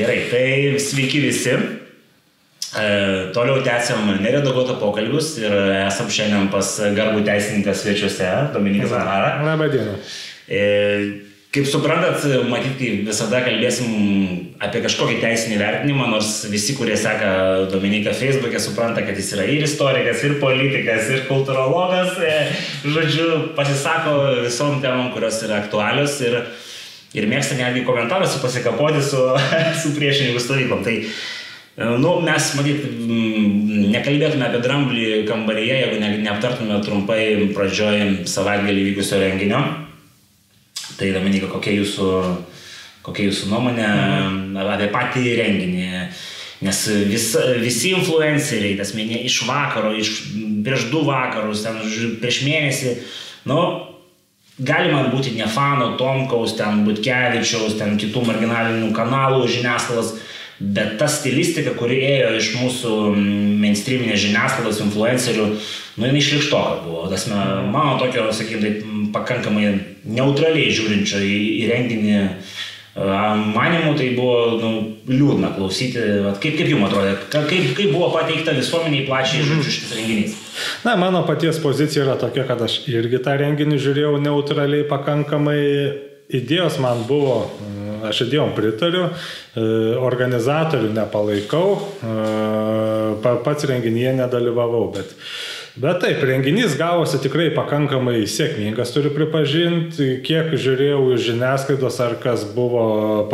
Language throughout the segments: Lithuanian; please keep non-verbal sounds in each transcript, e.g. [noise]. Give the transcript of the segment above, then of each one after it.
Gerai, tai sveiki visi. E, toliau tęsiam neredaguotą pokalbius ir esam šiandien pas garbų teisininką svečiuose, Dominikas Zahara. Labą dieną. E, kaip suprantat, matyt, visada kalbėsim apie kažkokį teisinį vertinimą, nors visi, kurie seka Dominiką Facebook'e, supranta, kad jis yra ir istorikas, ir politikas, ir kulturologas, e, žodžiu, pasisako visom temom, kurios yra aktualios. Ir, ir mėgsta netgi komentaruose pasikapoti su, [laughs] su priešininkų stovyklom. Tai nu, mes, matyt, nekalbėtume apie dramblį kambaryje, jeigu ne, neaptartume trumpai pradžioj savaitgalį vykusio renginio. Tai Dominika, kokia jūsų, kokia jūsų nuomonė mhm. apie patį renginį? Nes vis, visi influenceriai, tas minė, iš vakaro, iš prieš du vakarus, ten, prieš mėnesį, nu, galima būti ne fano Tomkaus, ten Butkevičiaus, ten kitų marginalinių kanalų žiniasklaidos, bet ta stilistika, kuri ėjo iš mūsų mainstreaminės žiniasklaidos influencerių, nu jinai išlikštoka buvo. Tas mano tokio, sakykime, pakankamai neutraliai žiūrinčio į, į renginį Manimu tai buvo nu, liūdna klausyti, Vat kaip, kaip jums atrodė, kaip, kaip buvo pateikta visuomeniai plačiai žodžiu šitas renginys. Na, mano paties pozicija yra tokia, kad aš irgi tą renginį žiūrėjau neutraliai pakankamai. Idėjos man buvo, aš idėjom pritariu, e, organizatorių nepalaikau, e, pats renginyje nedalyvavau, bet Bet taip, renginys gavosi tikrai pakankamai sėkmingas, turiu pripažinti, kiek žiūrėjau iš žiniasklaidos ar kas buvo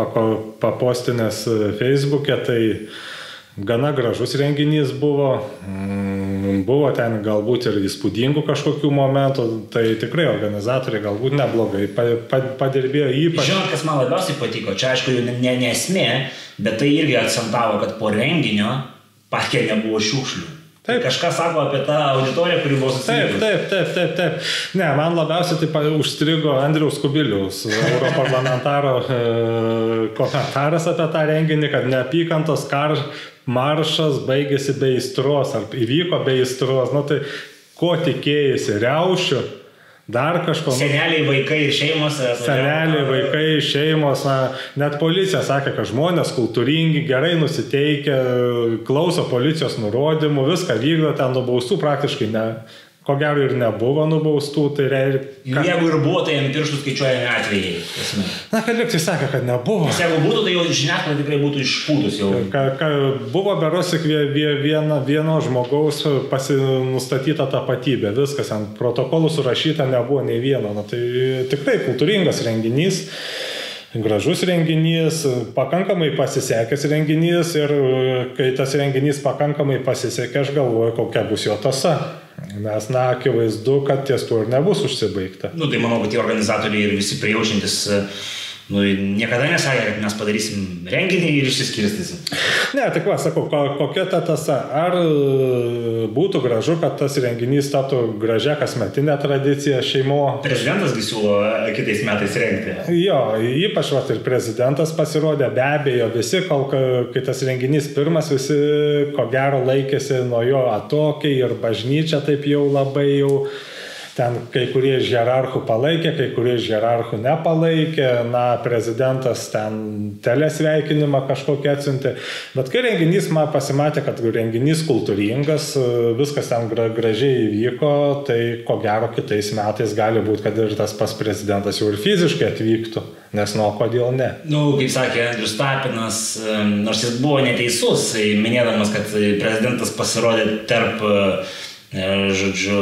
papostinės Facebook'e, tai gana gražus renginys buvo, mm, buvo ten galbūt ir įspūdingų kažkokių momentų, tai tikrai organizatoriai galbūt neblogai padirbėjo ypač. Žinot, kas man labiausiai patiko, čia aišku ne, ne esmė, bet tai irgi akcentavo, kad po renginio parke nebuvo šiukšlių. Taip. Kažką sako apie tą auditoriją, kuri buvo susijusi. Taip, taip, taip, taip, taip. Ne, man labiausiai taip užstrigo Andriaus Kubiliaus, europarlamentaro e, komentaras apie tą renginį, kad neapykantos kar maršas baigėsi be įstros, ar įvyko be įstros. Nu tai ko tikėjai, reušių? Dar kažko. Seneliai, vaikai ir šeimos. Seneliai, vaikai, šeimos, na, net policija sakė, kad žmonės kultūringi, gerai nusiteikę, klauso policijos nurodymų, viską vykdo, ten nubaustų praktiškai ne, ko gero ir nebuvo nubaustų, tai reiškia. Jeigu ir buvo, tai ant pirštų skaičiuojami atvejai. Esmė. Na, kad liktai sakė, kad nebuvo. Nes jeigu būtų, tai jau žiniasklaida tikrai būtų išpūtus jau. Ka, ka, buvo berosik vieno, vieno žmogaus nustatyta tapatybė, viskas ant protokolų surašyta nebuvo nei vieno. Na, tai tikrai kultūringas renginys gražus renginys, pakankamai pasisekęs renginys ir kai tas renginys pakankamai pasisekė, aš galvoju, kokia bus jo tasa. Nes, na, akivaizdu, kad ties tuo ir nebus užsibaigta. Na, nu, tai manau, kad tie organizatoriai ir visi prijaučiantis nu, niekada nesakė, kad mes padarysim renginį ir išsiskirstysim. Ne, tik va, sakau, kokia ta tasa. Ar būtų gražu, kad tas renginys taptų gražia kasmetinė tradicija šeimo? Prezidentas siūlo kitais metais rengti. Jo, ypač va ir prezidentas pasirodė, be abejo, visi, kol kai tas renginys pirmas, visi ko gero laikėsi nuo jo atokiai ir bažnyčia taip jau labai jau Ten kai kurie iš hierarchų palaikė, kai kurie iš hierarchų nepalaikė, na, prezidentas ten telesveikinimą kažkokią atsiuntė. Bet kai renginys man pasimatė, kad renginys kultūringas, viskas ten gra, gražiai įvyko, tai ko gero kitais metais gali būti, kad ir tas pas prezidentas jau ir fiziškai atvyktų. Nes nuo kodėl ne? Na, nu, kaip sakė Andrius Tapinas, nors jis buvo neteisus, minėdamas, kad prezidentas pasirodė tarp uh, žodžiu,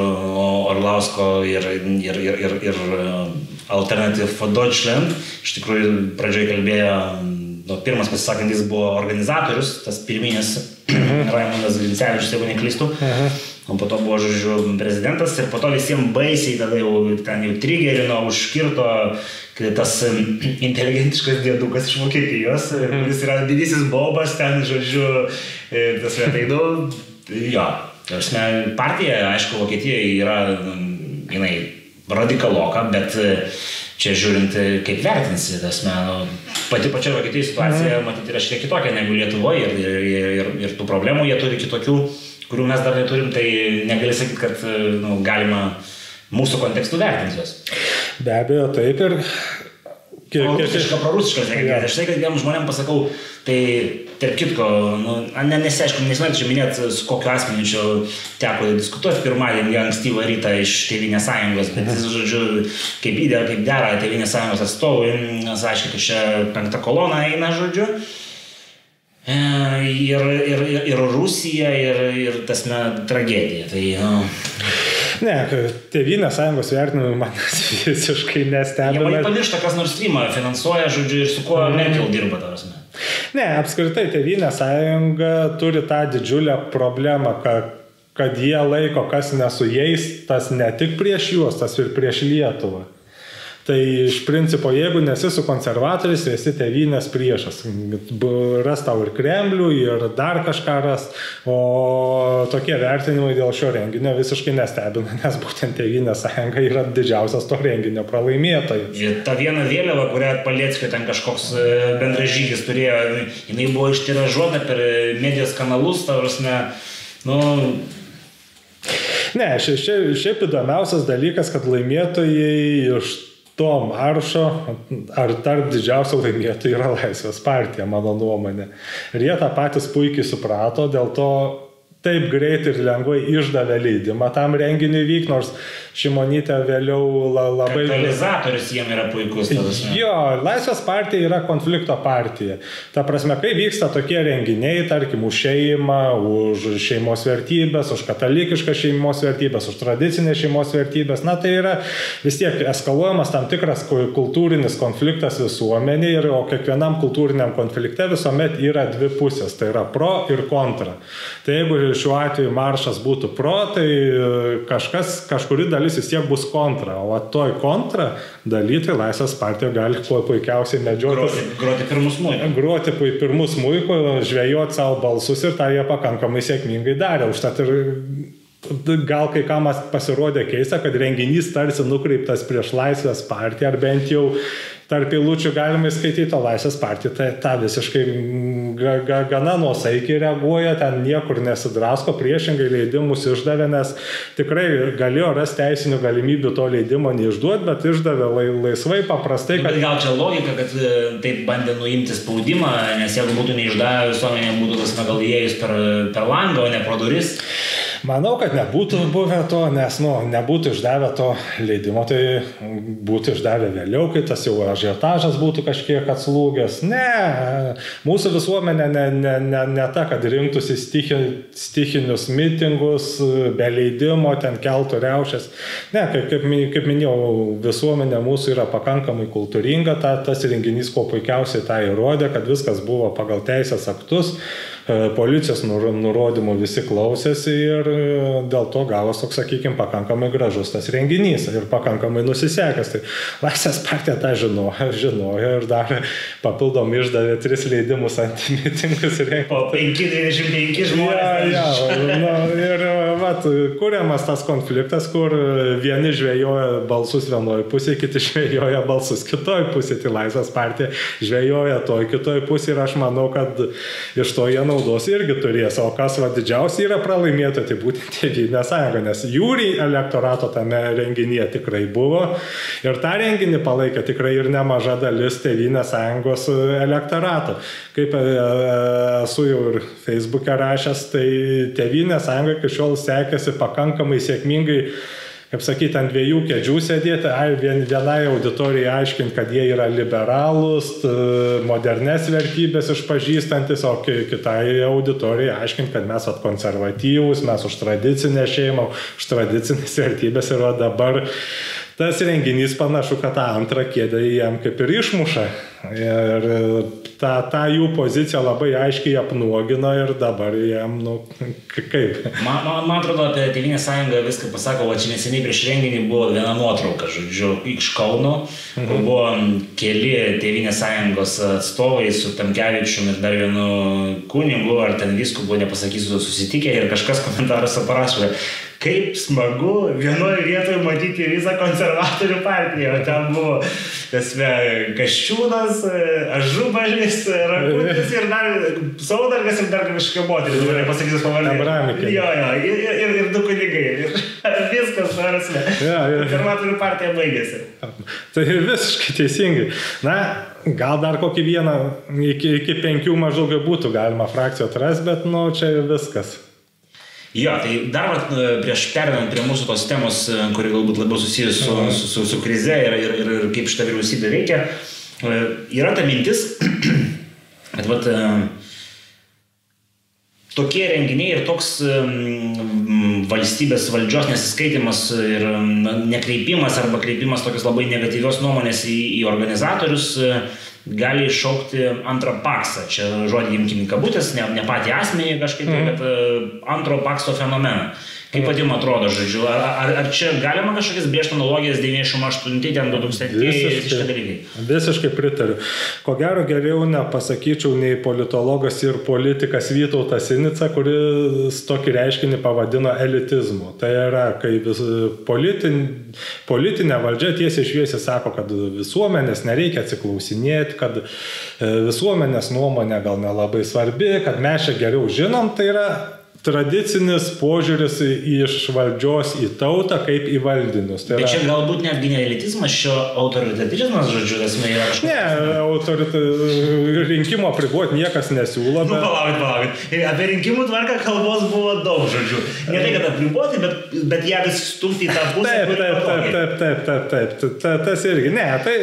Orlausko ir, ir, ir, ir, ir e, Alternative Deutschland. Iš tikrųjų, pradžioje kalbėjo, nu, pirmas pasisakantis buvo organizatorius, tas pirminis mhm. Raimondas Vincevičius, jeigu neklystu. Mhm. O po to buvo, žodžiu, prezidentas ir po to visiems baisiai tada jau ten jau trigerino, užkirto tas inteligentiškas dėdukas iš Vokietijos, mhm. kuris yra didysis bobas ten, žodžiu, e, tas vietai, nu, jo. Tarsime, partija, aišku, Vokietijoje yra, jinai radikaloka, bet e, čia žiūrint, e, kaip vertinsi, tas, nu, pati pačia Vokietijos situacija, mm. matyti, yra šiek tiek kitokia negu Lietuvoje ir, ir, ir, ir tų problemų jie turi kitokių, kurių mes dar neturim, tai negali sakyti, kad e, nu, galima mūsų kontekstų vertinti juos. Be abejo, taip ir Prorusiška, prorusiška, ja. aš tai, kad vienam žmonėm pasakau, tai tarp kitko, nu, ne, nesiaišku, nesinori čia minėti, su kokiu asmeniu čia teko diskutuoti pirmadienį ankstyvą rytą iš Tevinės sąjungos, bet jis, žodžiu, kaip įdė, kaip dera Tevinės sąjungos atstovui, aiškiai, kad čia penkta kolona eina, žodžiu. E, ir, ir, ir, ir Rusija, ir, ir tasme tragedija. Tai, nu, Ne, Tevinės sąjungos vertinimai manęs [laughs] visiškai nestebina. Jie pamiršta, kas nors streamą finansuoja, žodžiu, ir su kuo mm. Merkel dirba, tarsi. Ne, apskritai Tevinės sąjunga turi tą didžiulę problemą, kad kad jie laiko, kas ne su jais, tas ne tik prieš juos, tas ir prieš Lietuvą. Tai iš principo, jeigu nesi su konservatoriais, esi tevinės priešas. Ras tau ir Kremlių, ir dar kažką ras. O tokie vertinimai dėl šio renginio visiškai nestebina, [laughs] nes būtent tevinės sąjunga yra didžiausias to renginio pralaimėtojas. Ta viena vėliava, kurią Palietskio ten kažkoks e, bendražygis turėjo, jinai buvo ištiražuota per medijos kanalus, tarsi, nu, Ne, šiaip įdomiausias dalykas, kad laimėtojai iš to maršo ar tarp didžiausių laimėtojų yra Laisvės partija, mano nuomonė. Ir jie tą patys puikiai suprato, dėl to taip greit ir lengvai išdavė leidimą tam renginiui vyk, nors Šimonytė vėliau la, labai... Katalizatorius jiem yra puikus. Jo, Laisvės partija yra konflikto partija. Ta prasme, kai vyksta tokie renginiai, tarkim, už šeimą, už šeimos vertybės, už katalikišką šeimos vertybės, už tradicinę šeimos vertybės, na tai yra vis tiek eskaluojamas tam tikras kultūrinis konfliktas visuomenė ir o kiekvienam kultūriniam konflikte visuomet yra dvi pusės, tai yra pro ir kontra. Tai jeigu šiuo atveju maršas būtų pro, tai kažkas, kažkuri dalis vis tiek bus kontra, o toj kontra daly tai Laisvės partija gali kuo puikiausiai medžioti. Groti, groti pirmus muikus. Groti pirmus muikus, žvejoti savo balsus ir tą jie pakankamai sėkmingai darė. Užtat ir gal kai kam pasirodė keista, kad renginys tarsi nukreiptas prieš Laisvės partiją, ar bent jau tarp eilučių galima įskaityti, o Laisvės partija tai tą visiškai ga, ga, gana nuosaikiai reaguoja, ten niekur nesidrasko, priešingai leidimus išdavė, nes tikrai galėjo rasti teisinių galimybių to leidimo neišduoti, bet išdavė lai, laisvai, paprastai. Kad... Bet gal čia logika, kad e, taip bandė nuimti spaudimą, nes jeigu būtų neišdavę visuomenė, būtų tas megal įėjus per, per langą, o ne pro duris. Manau, kad nebūtų buvę to, nes nu, nebūtų išdavę to leidimo, tai būtų išdavę vėliau, kai tas jau ažiotažas būtų kažkiek atslūgęs. Ne, mūsų visuomenė ne, ne, ne, ne ta, kad rinktųsi stichi, stichinius mitingus be leidimo, ten keltų reušės. Ne, kaip, kaip, kaip minėjau, visuomenė mūsų yra pakankamai kultūringa, ta, tas renginys kuo puikiausiai tą įrodė, kad viskas buvo pagal teisės aktus. E, policijos nurodymų visi klausėsi ir e, dėl to gavos toks, sakykime, pakankamai gražus tas renginys ir pakankamai nusisekęs. Tai Laisvės partija tą žinojo, žinojo ir dar papildom išdavė tris leidimus antimitingus [laughs] rengti. O 5-25 žmonės. Ja, ja, na, ir vat, kuriamas tas konfliktas, kur vieni žvejoja balsus vienoje pusėje, kiti žvejoja balsus kitoje pusėje. Tai Laisvės partija žvejoja toj kitoje pusėje ir aš manau, kad iš to jie naudos irgi turės. O kas va didžiausia yra pralaimėta, tai būtent Tėvynė sąjunga, nes jūrį elektorato tame renginyje tikrai buvo. Ir tą renginį palaikė tikrai ir nemaža dalis Tėvynės sąjungos elektorato. Kaip e, esu jau ir Facebook'e rašęs, tai Tėvynės sąjunga iki šiol sekėsi pakankamai sėkmingai kaip sakyti, ant dviejų kėdžių sėdėti, vien, vienai auditorijai aiškinti, kad jie yra liberalūs, modernes vertybės išpažįstantis, o kitai auditorijai aiškinti, kad mes konservatyvūs, mes už tradicinę šeimą, už tradicinės [laughs] vertybės ir dabar tas renginys panašu, kad tą antrą kėdę jam kaip ir išmuša. Ir tą, tą jų poziciją labai aiškiai apnuogino ir dabar jam, nu, kaip. Man, man, man atrodo, apie Tevinę sąjungą viską pasako, o čia neseniai prieš renginį buvo viena nuotrauka, žodžiu, iš Kauno, mhm. kur buvo keli Tevinės sąjungos atstovai su Tamkevičiumi ir dar vienu kunigu, ar ten viskupu, nepasakysiu, susitikę ir kažkas komentaruose parašė, kaip smagu vienoje vietoje matyti visą konservatorių partiją. O ten buvo, tasme, Kaščiūnas, Ažubalis, Rakutis ir dar Saudargas ir dar kažkokia moteris, dabar nepasakysiu pavardę. Abramikė. Jo, jo, ir, ir, ir du kunigai. Ir... [laughs] Viskas, prasme. Ja, ja. Konservatorių partija baigėsi. Tai visiškai teisingai. Na, gal dar kokį vieną, iki, iki penkių maždaug būtų galima frakcijų atrasti, bet, nu, čia viskas. Jo, tai dar vat, prieš perinant prie mūsų tos temos, kuri galbūt labiau susijusi su, su, su, su krize ir, ir, ir, ir kaip šitą vyriausybę veikia, yra ta mintis, [clears throat] kad vat, tokie renginiai ir toks valstybės valdžios nesiskaitimas ir nekreipimas arba kreipimas tokios labai negatyvios nuomonės į, į organizatorius gali iššaukti antrą paksą. Čia žodį imkim kabutės, ne, ne patį asmenį kažkaip, mm. bet uh, antro pakso fenomeną. Kaip pat jums atrodo, žodžiu, ar, ar, ar čia galima kažkokias brėžti analogijas 98, ten 2000 visiškai, dalykai? Visiškai pritariu. Ko gero geriau nepasakyčiau nei politologas ir politikas Vytautas Sinica, kuris tokį reiškinį pavadino elitizmu. Tai yra, kai vis, politin, politinė valdžia tiesiai šviesiai sako, kad visuomenės nereikia atsiklausinėti, kad e, visuomenės nuomonė gal nelabai svarbi, kad mes čia geriau žinom, tai yra tradicinis požiūris iš valdžios į tautą kaip į valdinius. Tai yra... Bet čia galbūt netgi ne elitizmas, šio autoritarizmas, žodžiu, esmė yra kažkoks. Ne, autorita... rinkimo apriboti niekas nesiūlo. Nu, bet... Nu, palaukit, palaukit. Apie rinkimų tvarką kalbos buvo daug, žodžiu. Ne tai, kad apriboti, bet, bet ją vis stumti į tą pusę. Taip, taip, taip, taip, taip, taip, taip, taip, tas irgi. Ne, tai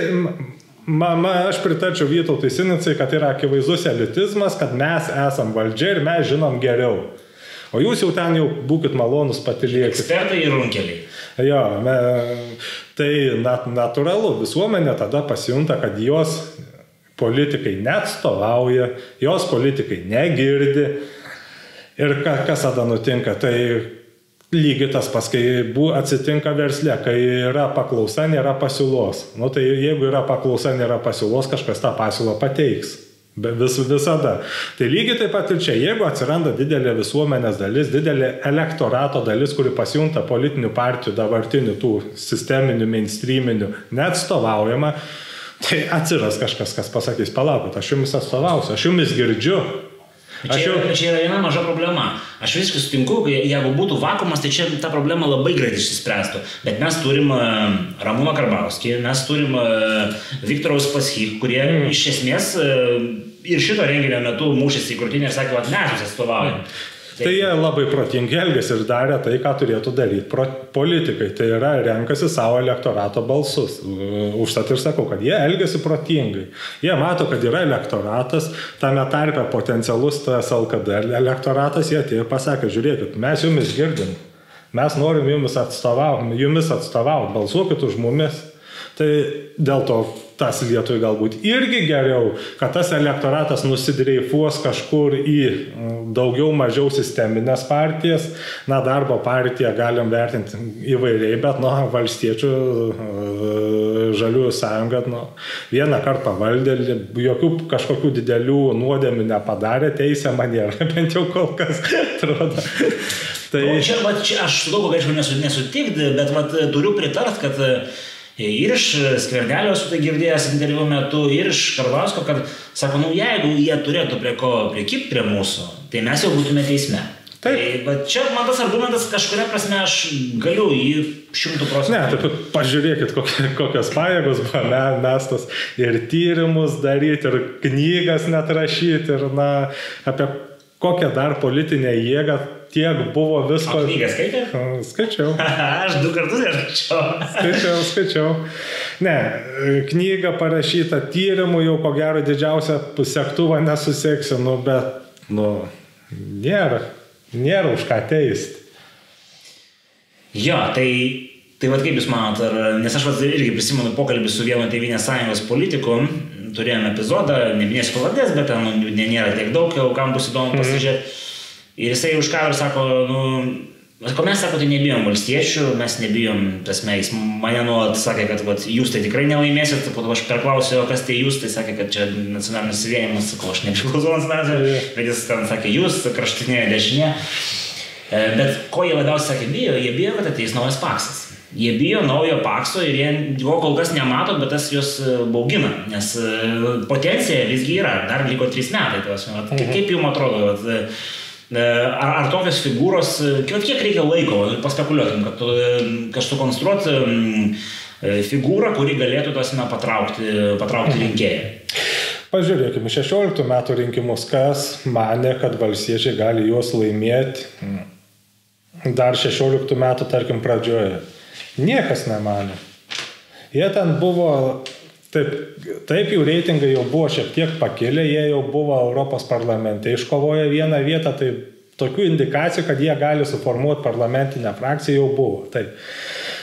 Ma, ma, aš pritarčiau Vytautui Sinicai, kad yra akivaizdus elitizmas, kad mes esam valdžia ir mes žinom geriau. O jūs jau ten jau būkite malonus patilėkite. Ekspertai ir runkeliai. Jo, me, tai nat, natūralu, visuomenė tada pasijunta, kad jos politikai neatstovauja, jos politikai negirdi. Ir ka, kas tada nutinka? Tai lygiai tas pas, kai atsitinka verslė, kai yra paklausa, nėra pasiūlos. Nu, tai jeigu yra paklausa, nėra pasiūlos, kažkas tą pasiūlą pateiks. Vis, visada. Tai lygiai taip pat ir čia, jeigu atsiranda didelė visuomenės dalis, didelė elektorato dalis, kuri pasijunta politinių partijų dabartinių tų sisteminių, mainstreaminių, neatstovaujama, tai atsiras kažkas, kas pasakys, palaukit, aš jumis atstovausiu, aš jumis girdžiu, Čia, jau... čia yra viena maža problema. Aš visiškai sutinku, jeigu būtų vakumas, tai čia ta problema labai greitai išsispręstų. Bet mes turim e, Ramūną Karbauskį, mes turim e, Viktoraus Paschy, kurie mm. iš esmės e, ir šito renginio metu mūšėsi į krūtinę ir sakė, kad mes jūs atstovaujam. Tai jie labai protingi elgesi ir darė tai, ką turėtų daryti politikai. Tai yra renkasi savo elektorato balsus. Užtat ir sakau, kad jie elgesi protingai. Jie mato, kad yra elektoratas, tame tarpe potencialus tas LKD elektoratas, jie atėjo pasakė, žiūrėkit, mes jumis girdim, mes norim jumis atstovauti, jumis atstovauti, balsuokit už mumis. Tai dėl to tas vietoj galbūt irgi geriau, kad tas elektoratas nusidreifuos kažkur į mm, daugiau mažiau sisteminės partijas. Na, darbo partiją galim vertinti įvairiai, bet, nu, valstiečių e, žaliųjų sąjunga, nu, vieną kartą valdė, jokių kažkokių didelių nuodėmių nepadarė, teisė man nėra, [laughs] bent jau kol kas atrodo. [laughs] Tai... O čia, va, čia aš daug galėčiau nesutikti, bet va, turiu pritart, kad ir iš Skvernelio esu tai girdėjęs interviu metu, ir iš Karvausko, kad sako, nu jeigu jie turėtų prie ko prikipti prie mūsų, tai mes jau būtume teisme. Taip. Tai, bet čia man tas argumentas kažkuria prasme aš galiu jį šimtų procentų. Ne, taip pažiūrėkit, kokie, kokios pajėgos buvo mestos ir tyrimus daryti, ir knygas net rašyti, ir na, apie kokią dar politinę jėgą tiek buvo visko. Knygą skaitė? Skaičiau. [laughs] Aš du kartus skaičiau. skaičiau, skaičiau. Ne, knyga parašyta tyrimų, jau ko gero didžiausią sektuvą nesusieksiu, nu, bet, nu, nėra, nėra už ką teisti. Jo, tai Tai vad kaip Jūs manot, ar, nes aš irgi prisimenu pokalbį su vienu Tevinės sąjungos politiku, turėjome epizodą, neminėsiu pavardės, bet ten nu, nėra tiek daug, jau kam bus įdomu mhm. pasižiūrėti. Mm. Ir jisai už kadro sako, nu, Ko mes sako, tai nebijom valstiečių, mes nebijom, tasme, jis mane nuolat sakė, kad vat, jūs tai tikrai nelaimėsit, po to aš perklausiau, kas tai jūs, tai sakė, kad čia nacionalinis suvienimas, sakau, aš nepriklausau nacionaliniam, bet jis ten sakė, jūs, kraštinė dešinė. E, bet ko jie labiausiai sakė, bijo, jie bijo, kad ateis naujas paksas. Jie bijo naujo pakso ir jie jo kol kas nemato, bet tas juos e, baugina, nes e, potencija visgi yra, dar liko trys metai. Tas, mhm. Kaip jums atrodo, vat, Ar, ar tokios figūros, kiek reikia laiko, paspekuliuotum, kad kažkaip sukonstruoti figūrą, kuri galėtų tasme patraukti, patraukti mhm. rinkėją. Pažiūrėkime, 16 metų rinkimus, kas mane, kad valstiečiai gali juos laimėti dar 16 metų, tarkim, pradžioje. Niekas nemanė. Jie ten buvo, taip, taip jų reitingai jau buvo šiek tiek pakilę, jie jau buvo Europos parlamente, iškovoję vieną vietą, tai tokių indikacijų, kad jie gali suformuoti parlamentinę frakciją jau buvo. Taip.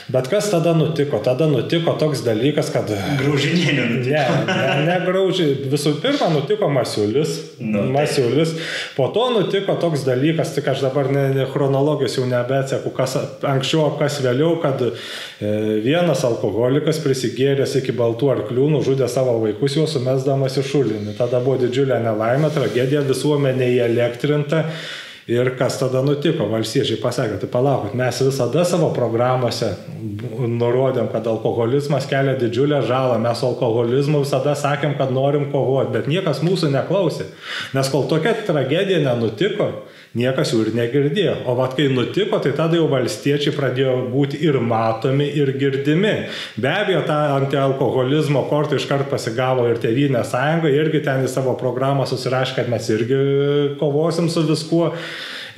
Bet kas tada nutiko? Tada nutiko toks dalykas, kad... Graužinėlė nutiko. Ne, ne, ne graužį. Visų pirma, nutiko Masiulis. Nu. Masiulis. Po to nutiko toks dalykas, tik aš dabar ne, ne chronologijos jau nebeatseku, kas anksčiau, kas vėliau, kad e, vienas alkoholikas prisigėręs iki baltų arklių nužudė savo vaikus, juos sumesdamas į šulinį. Tada buvo didžiulė nelaimė, tragedija, visuomenė įelektrinta. Ir kas tada nutiko? Valstiečiai pasakė, tai palaukit, mes visada savo programuose nurodėm, kad alkoholizmas kelia didžiulę žalą, mes alkoholizmu visada sakėm, kad norim kovoti, bet niekas mūsų neklausė. Nes kol tokia tragedija nenutiko, niekas jų ir negirdėjo. O vad kai nutiko, tai tada jau valstiečiai pradėjo būti ir matomi, ir girdimi. Be abejo, tą antialkoholizmo kortą iškart pasigavo ir Tevinė sąjunga, irgi ten į savo programą susirašė, kad mes irgi kovosim su viskuo.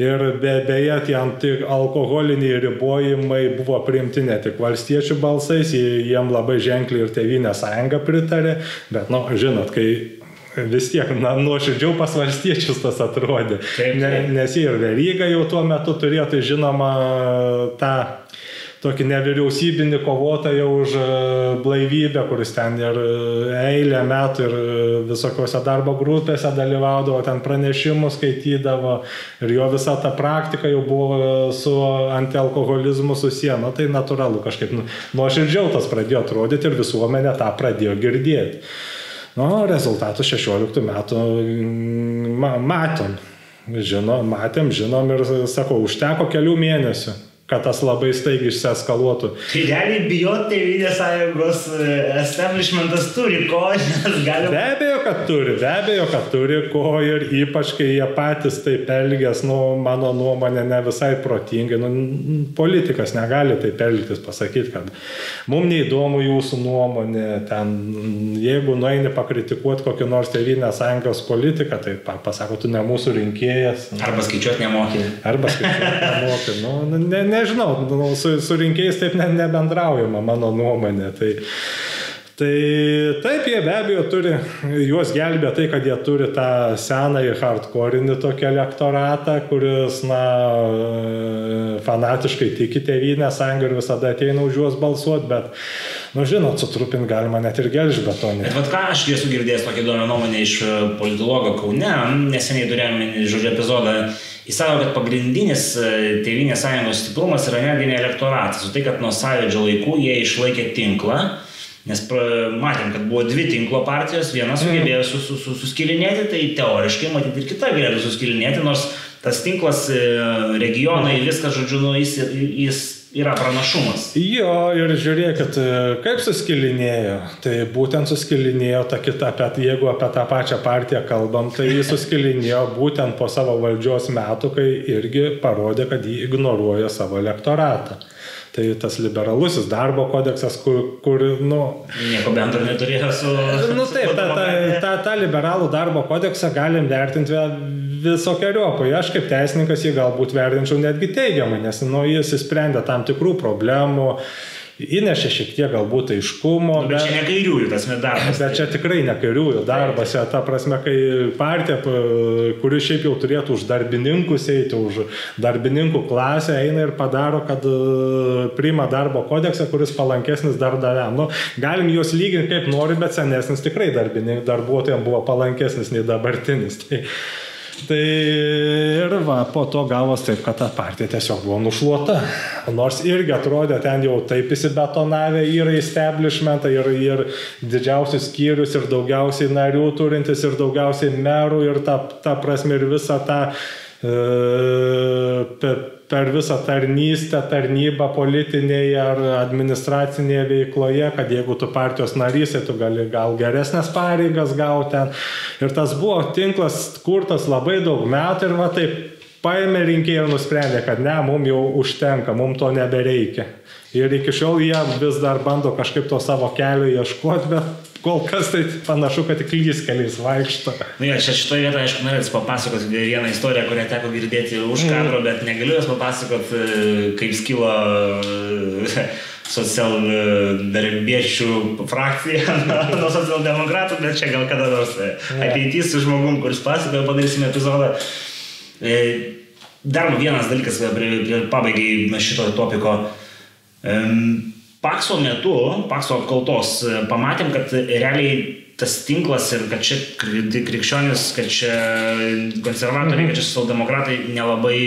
Ir be, beje, tie antialkoholiniai ribojimai buvo priimti ne tik valstiečių balsais, jiem labai ženkliai ir Tevinė sąjunga pritarė, bet, na, nu, žinot, kai vis tiek, na, nuoširdžiau pas valstiečius tas atrodė. Taip, taip. Ne, nes jie ir veryga jau tuo metu turėjo, tai žinoma, tą tokį nevyriausybinį kovotoją už e, blaivybę, kuris ten ir e, eilę metų ir e, visokiose darbo grupėse dalyvaudavo, ten pranešimus skaitydavo ir jo visa ta praktika jau buvo su antialkoholizmu susiję. Na tai natūralu kažkaip nu, nuoširdžiau tas pradėjo atrodyti ir visuomenė tą pradėjo girdėti. Nu, rezultatus 16 metų mm, matom. Žino, matėm, žinom ir, sakau, užteko kelių mėnesių kad tas labai staigiai išseskaluotų. Tai realiai bijot Tevinės sąjungos e, establishmentas turi ko, nes [laughs] gali. Be abejo, kad turi, be abejo, kad turi ko ir ypač, kai jie patys taip elgės, nu, mano nuomonė, ne visai protingai. Nu, politikas negali taip elgtis, pasakyti, kad mums neįdomu jūsų nuomonė, ten, jeigu nueini pakritikuoti kokį nors Tevinės sąjungos politiką, tai pasako, tu ne mūsų rinkėjas. Arba skaičiuoti nemokė. Arba skaičiuoti nemokė. Nu, ne, ne, nežinau, nu, su, su rinkėjais taip ne, nebendraujama, mano nuomonė. Tai, Tai taip, jie be abejo turi, juos gelbė tai, kad jie turi tą senąjį hardcore'inį tokį elektoratą, kuris, na, fanatiškai tiki tėvynę sąjungą ir visada ateina už juos balsuoti, bet, nu, žinot, sutrupinti galima net ir gelžbetonį. Bet ką aš esu girdėjęs tokią įdomią nuomonę iš politologo Kaune, neseniai turėjome, žodžiu, epizodą Jis sako, kad pagrindinis e, Tevinės sąjungos stiprumas yra netgi ne elektoratas, o tai, kad nuo sąjūdžio laikų jie išlaikė tinklą, nes matėm, kad buvo dvi tinklo partijos, viena mhm. sugebėjo sus, sus, sus, suskilinėti, tai teoriškai matyti ir kita galėtų suskilinėti, nors tas tinklas, e, regionai, viskas, žodžiu, nu, jis, jis yra pranašumas. Jo, ir žiūrėkit, kaip suskilinėjo. Tai būtent suskilinėjo ta kita, apie, jeigu apie tą pačią partiją kalbam, tai jis suskilinėjo būtent po savo valdžios metų, kai irgi parodė, kad jį ignoruoja savo elektoratą. Tai tas liberalusis darbo kodeksas, kur, kur nu... Nieko bendro neturėjo su... Nu taip, tą, tą, tą, tą liberalų darbo kodeksą galim vertinti visokiojopai. Aš kaip teisininkas jį galbūt vertinčiau netgi teigiamai, nes nu, jis įsprendė tam tikrų problemų įnešė šiek tiek galbūt aiškumo. Nu, bet, bet čia ne kairiųjų tas darbas. Bet čia tikrai ne kairiųjų darbas, ja, ta prasme, kai partija, kuri šiaip jau turėtų už darbininkus eiti, už darbininkų klasę, eina ir padaro, kad e, priima darbo kodeksą, kuris palankesnis darbdaviam. Nu, galim juos lyginti kaip nori, bet senesnis tikrai darbuotojams buvo palankesnis nei dabartinis. Tai, Tai ir va, po to gavos taip, kad ta partija tiesiog buvo nušluota. Nors irgi atrodė ten jau taip įsibetonavę yra establishmentą ir, ir didžiausius skyrius ir daugiausiai narių turintis ir daugiausiai merų ir ta, ta prasme ir visą tą e, per visą tarnystę, tarnybą politinėje ar administracinėje veikloje, kad jeigu tu partijos narys, tai tu gali gal geresnės pareigas gauti. Ir tas buvo tinklas kurtas labai daug metų ir va taip paėmė rinkėjai ir nusprendė, kad ne, mums jau užtenka, mums to nebereikia. Ir iki šiol jie vis dar bando kažkaip to savo kelio ieškoti, bet kol kas tai panašu, kad tik lygis keliais vaikšto. Na, ja, čia šitoje vietoje, aišku, norėčiau papasakoti vieną istoriją, kurią teko girdėti už kadro, mm. bet negaliu jos papasakoti, kaip skilo [laughs] socialdarbiečių frakcija [laughs] nuo socialdemokratų, bet čia gal kada nors ateitis su žmogum, kuris pasakoja, padarysime epizodą. E, dar vienas dalykas, prie, prie pabaigai šito topiko. Pakso metu, Pakso apkaltos, pamatėm, kad realiai tas tinklas ir kad čia krikščionis, kad čia konservatoriai, kad čia socialdemokratai nelabai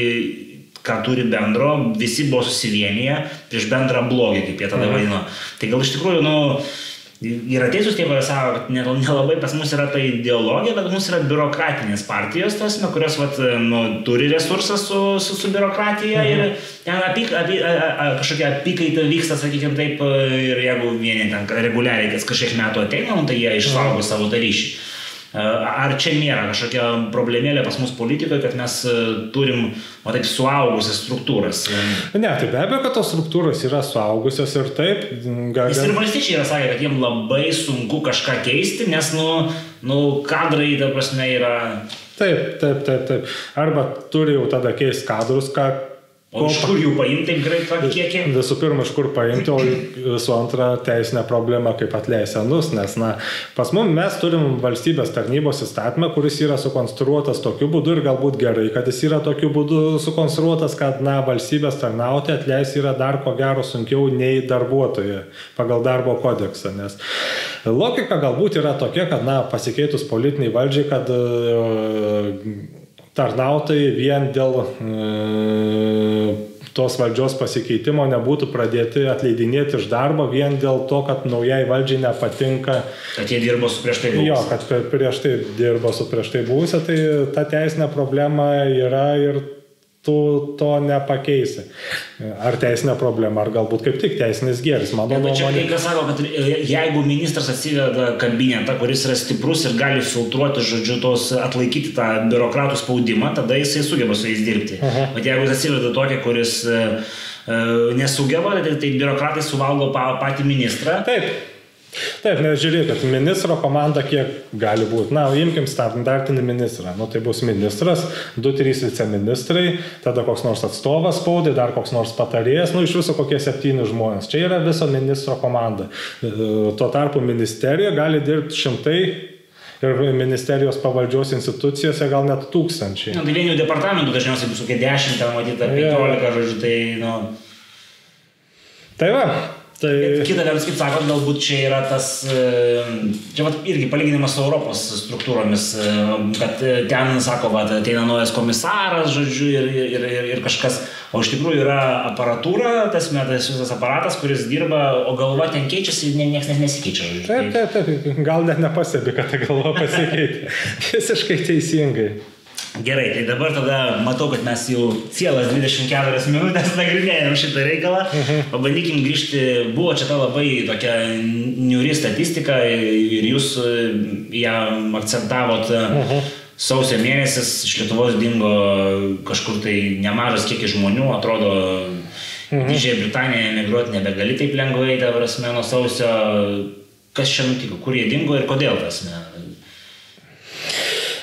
ką turi bendro, visi buvo susivienyje prieš bendrą blogį, kaip jie tada mhm. vadino. Tai gal iš tikrųjų, nu, yra teisūs tie, sako, kad nelabai pas mus yra ta ideologija, bet mums yra biurokratinės partijos, tos, nu, kurios vat, nu, turi resursą su, su, su biurokratija mhm. ir ten apyk, apy, a, a, kažkokia apykaita vyksta, sakykime taip, ir jeigu vieni ten reguliariai kas kažkiek metų ateina, nu, tai jie išsaugo mhm. savo tą ryšį. Ar čia nėra kažkokia problemėlė pas mus politikoje, kad mes e, turim, o taip, suaugusias struktūras? Ne, tai be abejo, kad tos struktūros yra suaugusios ir taip. Gal... Jis ir valstiečiai yra sakę, kad jiems labai sunku kažką keisti, nes, nu, nu kadrai, ta prasme, yra... Taip, taip, taip, taip. Arba turi jau tada keisti kadrus, ką O iš kur jų paimti taip greitą kiekį? Visų pirma, iš kur paimti, o visų antra teisinė problema, kaip atleisti senus, nes na, pas mum mes turim valstybės tarnybos įstatymą, kuris yra sukonstruotas tokiu būdu ir galbūt gerai, kad jis yra tokiu būdu sukonstruotas, kad na, valstybės tarnauti atleisti yra dar ko gero sunkiau nei darbuotojai pagal darbo kodeksą, nes logika galbūt yra tokia, kad na, pasikeitus politiniai valdžiai, kad uh, tarnautojai vien dėl e, tos valdžios pasikeitimo nebūtų pradėti atleidinėti iš darbo vien dėl to, kad naujai valdžiai nepatinka. Kad jie dirbo su prieš tai buvusiu. Jo, kad prieš tai dirbo su prieš tai buvusiu, tai ta teisinė problema yra ir tu to nepakeisi. Ar teisinė problema, ar galbūt kaip tik teisinis gėris. Mano nuomonė. Čia kai kas sako, kad jeigu ministras atsiveda kabinetą, kuris yra stiprus ir gali filtruoti, žodžiu, tos atlaikyti tą biurokratų spaudimą, tada jisai sugeba su jais dirbti. Aha. Bet jeigu jis atsiveda tokį, kuris e, e, nesugeba, tai, tai biurokratai suvalgo patį ministrą. Taip. Taip, nes žiūrėkit, ministro komanda kiek gali būti. Na, imkim standartinį ministrą. Nu, tai bus ministras, 2-3 viceministrai, tada koks nors atstovas spaudai, dar koks nors patarėjas, nu iš viso kokie septyni žmonės. Čia yra viso ministro komanda. E, tuo tarpu ministerija gali dirbti šimtai ir ministerijos pavaldžios institucijose gal net tūkstančiai. Na, nu, tai vienių departamentų dažniausiai bus kokie 10, ten matyti, ar 15, ja. žodžiu, tai, nu. Tai va, Tai... Kita vertus, kaip sakot, galbūt čia yra tas, čia vat, irgi palyginimas su Europos struktūromis, kad e, ten, sako, vat, ateina naujas komisaras, žodžiu, ir, ir, ir, ir kažkas, o iš tikrųjų yra aparatūra, tas metas visas aparatas, kuris dirba, o galva ten keičiasi, niekas net nesikeičia. Žodžiu. Taip, taip, taip, gal net nepastebi, kad ta galva pasikeitė. [laughs] Visiškai teisingai. Gerai, tai dabar tada matau, kad mes jau cielas 24 minutės [laughs] nagrinėjom šitą reikalą. Mhm. Pabandykim grįžti, buvo čia ta labai tokia niuri statistika ir jūs e, ją akcentavot. Mhm. Sausio mėnesis iš Lietuvos dingo kažkur tai nemažas kiekis žmonių, atrodo, mhm. Didžiąją Britaniją emigruoti nebegali taip lengvai, ta prasme, nuo sausio. Kas čia nutiko, kur jie dingo ir kodėl tas, ne?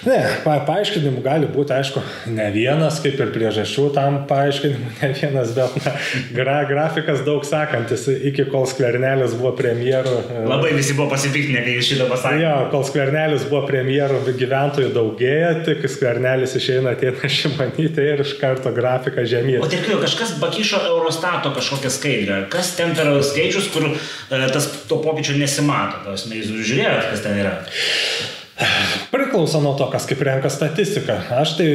Ne, pa, paaiškinimų gali būti, aišku, ne vienas, kaip ir priežasčių tam paaiškinimų, ne vienas, bet na, gra, grafikas daug sakantis, iki kol skvernelis buvo premjeru. E, Labai visi buvo pasipiktinę, kai jūs šitą pasakėte. Jo, kol skvernelis buvo premjeru, gyventojų daugėja, tik skvernelis išeina ateina šimanytė ir iš karto grafika žemyn. O tik kažkas bakišo Eurostato kažkokią skaidrę. Kas ten per skaičius, kur e, tas to pokyčio nesimato? Tas, jūs žiūrėjote, kas ten yra? Priklauso nuo to, kas kaip renka statistiką. Aš tai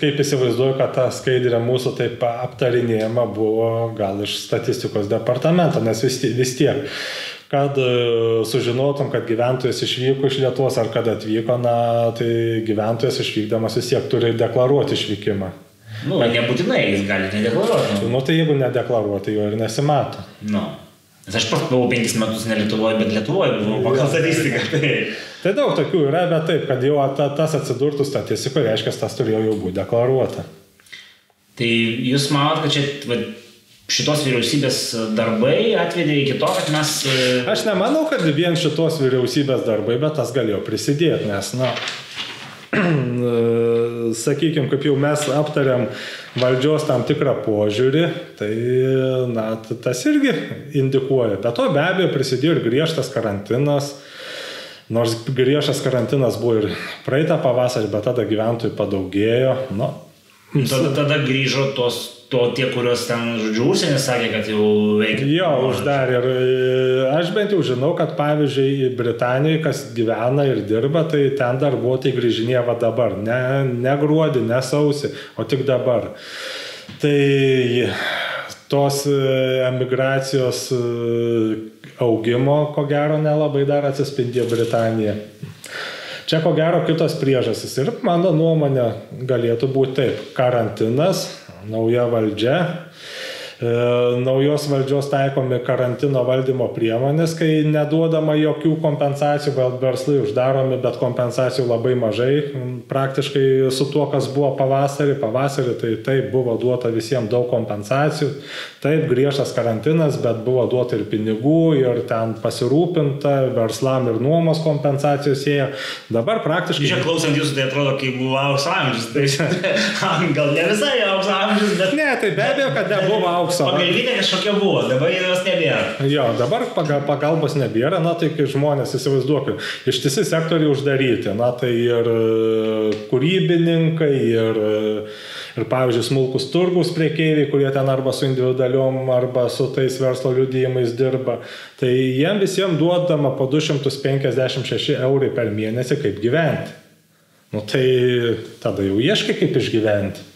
kaip įsivaizduoju, kad ta skaidrė mūsų taip aptarinėjama buvo gal iš statistikos departamento, nes vis, vis tiek kad e, sužinotum, kad gyventojas išvyko iš Lietuvos ar kad atvyko, na, tai gyventojas išvykdamas vis tiek turi deklaruoti išvykimą. Nu, nebūtinai jis gali nedeklaruoti. Nu, tai jeigu nedeklaruoti, jo ir nesimato. Nu. Nes aš pats buvau penkis metus ne Lietuvoje, bet Lietuvoje buvau pagal statistiką. [laughs] Tai... tai daug tokių yra, bet taip, kad jau ta, tas atsidurtų statistikoje, reiškia, tas turėjo jau būti deklaruota. Tai jūs manot, kad čia va, šitos vyriausybės darbai atvedė iki to, kad mes... e, Aš nemanau, kad vien šitos vyriausybės darbai, bet tas galėjo prisidėti, nes, na, [clears throat] sakykime, kaip jau mes aptariam valdžios tam tikrą požiūrį, tai, na, tas irgi indikuoja. Bet to be abejo prisidėjo ir griežtas karantinas. Nors griežtas karantinas buvo ir praeitą pavasarį, bet tada gyventojų padaugėjo. Nu, Tada, tada grįžo tos, to tie, kuriuos ten, žodžiu, užsienį sakė, kad jau veikia. Jo, uždarė. Ir e, aš bent jau žinau, kad pavyzdžiui, Britanijoje, kas gyvena ir dirba, tai ten darbuotojai grįžinėja va dabar. Ne, ne gruodį, ne sausį, o tik dabar. Tai tos e, emigracijos e, augimo, ko gero, nelabai dar atsispindėjo Britanija. Čia ko gero kitos priežastys ir mano nuomonė galėtų būti taip. Karantinas, nauja valdžia, naujos valdžios taikomi karantino valdymo priemonės, kai neduodama jokių kompensacijų, gal verslai uždaromi, bet kompensacijų labai mažai. Praktiškai su tuo, kas buvo pavasarį, pavasarį tai taip buvo duota visiems daug kompensacijų, taip griežtas karantinas, bet buvo duota ir pinigų, ir ten pasirūpinta, verslam ir nuomos kompensacijos ėjo. Dabar praktiškai... Čia klausant jūsų, tai atrodo, kaip buvo aukso amžius. Tai [laughs] gal ne visai aukso amžius, bet... Ne, tai be abejo, kad nebuvo aukso. Pagalbinė kažkokia buvo, dabar jos nebėra. Jo, dabar paga- pagalbos nebėra, na tai kai žmonės įsivaizduokit, ištisi sektoriai uždaryti, na tai ir e, kūrybininkai, ir, e, ir pavyzdžiui, smulkus turgus priekeiviai, kurie ten arba su individualiom, arba su tais verslo liudijimais dirba, tai jiem visiems duodama po 256 eurai per mėnesį, kaip gyventi. Nu tai tada jau ieškai, kaip išgyventi.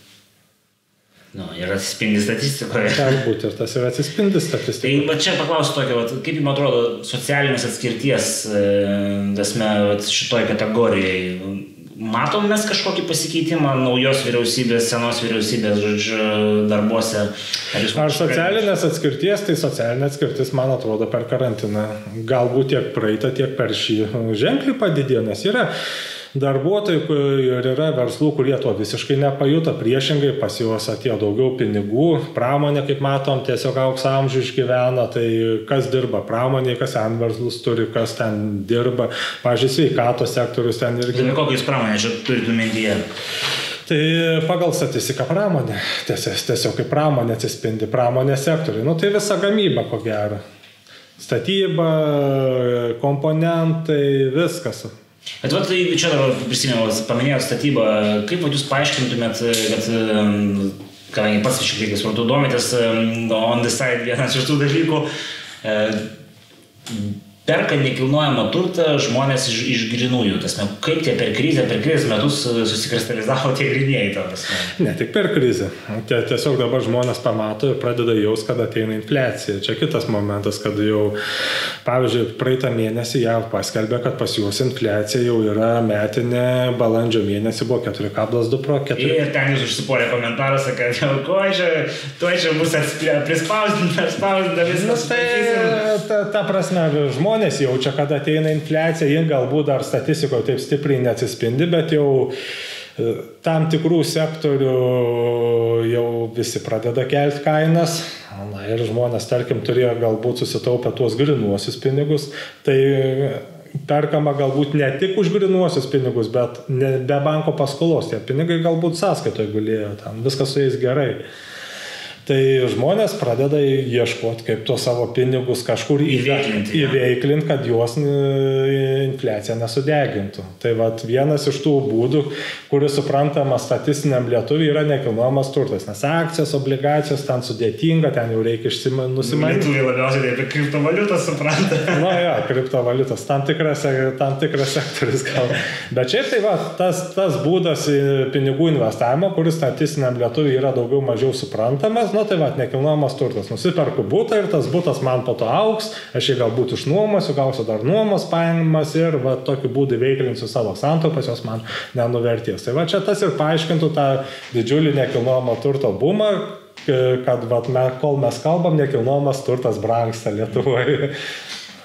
Nu, ir atsispindi statistikoje. Galbūt ir tas ir atsispindi Tai statistikoje. va čia paklausiu tokio, vat, kaip jums atrodo socialinės atskirties, e, tasme, vat, šitoj kategorijai. Matom mes kažkokį pasikeitimą naujos vyriausybės, senos vyriausybės, žodžiu, darbuose. Ar, Ar socialinės atskirties, tai socialinė atskirtis, man atrodo, per karantiną galbūt tiek praeitą, tiek per šį ženkliai padidėjo, nes yra darbuotojų ir yra verslų, kurie to visiškai nepajuto, priešingai pas juos atėjo daugiau pinigų, pramonė, kaip matom, tiesiog aukso amžių išgyvena, tai kas dirba pramonė, kas ten verslus turi, kas ten dirba, pažiūrėjau, sveikatos sektorius ten irgi Ir kokią jūs pramonę čia turite mintyje? Tai pagal statistiką pramonė, tiesiog, tiesiog kaip pramonė atsispindi, pramonės sektoriai, nu tai visa gamyba ko gero. Statyba, komponentai, viskas. Bet vat, tai čia dabar prisimenu, paminėjau statybą, kaip vat, jūs paaiškintumėt, kad, em, kadangi pats šiek tiek suprantu, domitės on the side vienas iš tų dalykų, e, perka nekilnojamą turtą žmonės iš, iš grinųjų. Tasme, kaip tie per krizę, per krizės metus susikristalizavo tie grinieji, ta prasme. Ne tik per krizę. Tie, tiesiog dabar žmonės pamato ir pradeda jaus, kad ateina infliacija. Čia kitas momentas, kad jau, pavyzdžiui, praeitą mėnesį JAV paskelbė, kad pas juos infliacija jau yra metinė, balandžio mėnesį buvo 4,2 pro 4. Ir ten jūs užsipolė komentaruose, kad jau ko čia, tuo čia bus atspė- prispausdinta, spausdinta Nu, viskas. tai ta, ta prasme, žmonės jaučia, kad ateina infliacija, jie galbūt dar statistikoje taip stipriai neatsispindi, bet jau e, tam tikrų sektorių jau visi pradeda kelti kainas. Na ir žmonės, tarkim, turėjo galbūt susitaupę tuos grinuosius pinigus. Tai perkama galbūt ne tik už grinuosius pinigus, bet ne, be banko paskolos. Tie pinigai galbūt sąskaitoje gulėjo, ten viskas su jais gerai. Tai žmonės pradeda ieškoti, kaip tuos savo pinigus kažkur Įveiklinti, jo. įveiklinti, kad juos e, infliacija nesudegintų. Tai vat vienas iš tų būdų, kuris suprantama statistiniam lietuviui yra nekilnojamas turtas. Nes akcijos, obligacijos ten sudėtinga, ten jau reikia nusimanyti. Lietuviai labiausiai tai apie kriptovaliutą supranta. [laughs] Na, ja, kriptovaliutos, tam tikras, tam tikras sektorius gal. Bet šiaip tai va, tas, tas būdas į pinigų investavimo, kuris statistiniam lietuviui yra daugiau mažiau suprantamas, nu tai va, nekilnojamas turtas. Nusiperku būtą ir tas būtas man po to auks, aš jį galbūt išnuomosiu, gausiu dar nuomos pajamas ir va, tokiu būdu veiklinsiu savo santaupas, jos man nenuvertės. Tai va, čia tas ir paaiškintų tą didžiulį nekilnojamo turto bumą, kad vat, me, kol mes kalbam, nekilnojamas turtas brangsta Lietuvoje.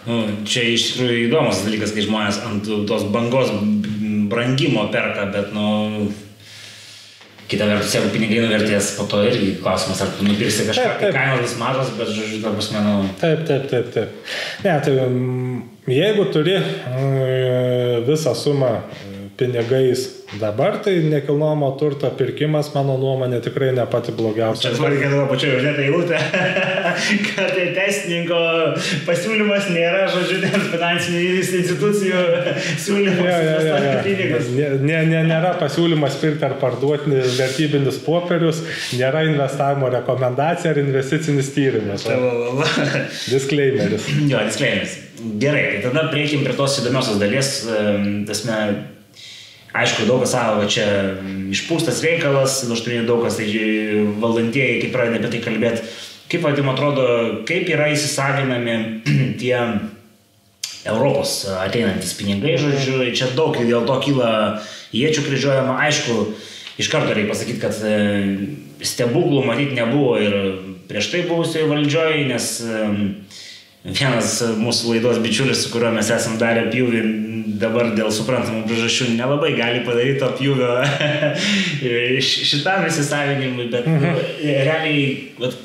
Nu, čia iš tikrųjų įdomus dalykas, kai žmonės ant tos bangos brangimo perka, bet, nu, Kita vertus, jeigu pinigai nuvertės, po to irgi klausimas, ar tu nupirksi kažką, Taip, taip. kai kainos bus mažos, bet, žodžiu, ta prasme, nu, Taip, taip, taip, taip. Ne, tai mm, jeigu turi mm, visą sumą pinigais dabar, tai nekilnojamo turto pirkimas, mano nuomonė, tikrai ne pati blogiausia. Čia dabar reikėtų pačioje uždėti eilutę, [laughs] kad tai teisininko pasiūlymas nėra, žodžiu, ten finansinių institucijų [laughs] siūlymas. Ja, ja, ja, ja. Pinigus. Ne, ne, ne, nėra pasiūlymas pirkti ar parduoti vertybinius popierius, nėra investavimo rekomendacija ar investicinis tyrimas. Disclaimeris. Jo, disclaimeris. Gerai, tai tada prieikim prie tos įdomiosios dalies. Tasme, aišku, daug kas kad čia išpūstas reikalas, tu daug kas, tai valdantieji, kaip pradeda apie tai kalbėti. Kaip vadim atrodo, kaip yra įsisavinami [clears throat] tie Europos ateinantis pinigai, žodžiu, čia daug dėl to kyla iečių kryžiuojama. Aišku, iš karto reikia pasakyti, kad e, stebuklų matyti nebuvo ir prieš tai buvusioje valdžioje, nes e, vienas mūsų laidos bičiulis, su kuriuo mes esam darę pjūvį, dabar dėl suprantamų priežasčių nelabai gali padaryti to pjūvio [laughs] šitam įsisavinimui, bet mhm. realiai, vat,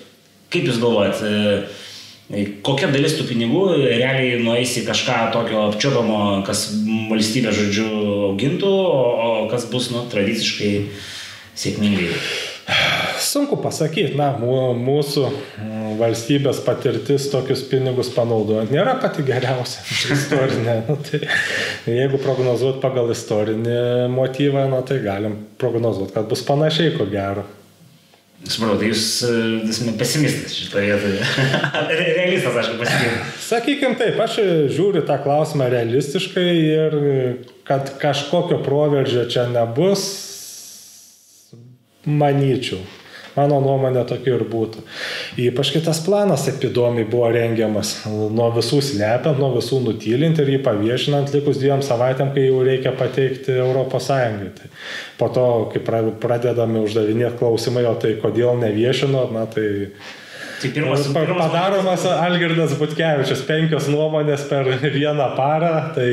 kaip jūs galvojat, e, kokia dalis tų pinigų realiai nueis į kažką tokio apčiopamo, kas valstybė, žodžiu, augintų, o, o kas bus, nu, tradiciškai sėkmingai. Sunku pasakyti, na, mū- mūsų mm, valstybės patirtis tokius pinigus panaudojant nėra pati geriausia [laughs] istorinė. Nu, tai, jeigu prognozuot pagal istorinį motyvą, na, tai galim prognozuoti, kad bus panašiai, ko gero. Supratau, tai jūs e, esate pesimistas šitoje vietoje. [laughs] Re- Realistas, aišku, pasakyti. Sakykime taip, aš žiūriu tą klausimą realistiškai ir kad kažkokio proveržio čia nebus, manyčiau. Mano nuomonė tokia ir būtų. Ypač kitas planas taip įdomiai buvo rengiamas. Nuo visų slepiant, nuo visų nutylinti ir jį paviešinant likus dviem savaitėm, kai jau reikia pateikti ES. Tai po to, kai pra- pradedame uždavinėti klausimai, o tai kodėl neviešino, na tai Tai pirmas, Pa- pirmas Padaromas Algirdas Butkevičius penkios nuomonės per vieną parą, tai,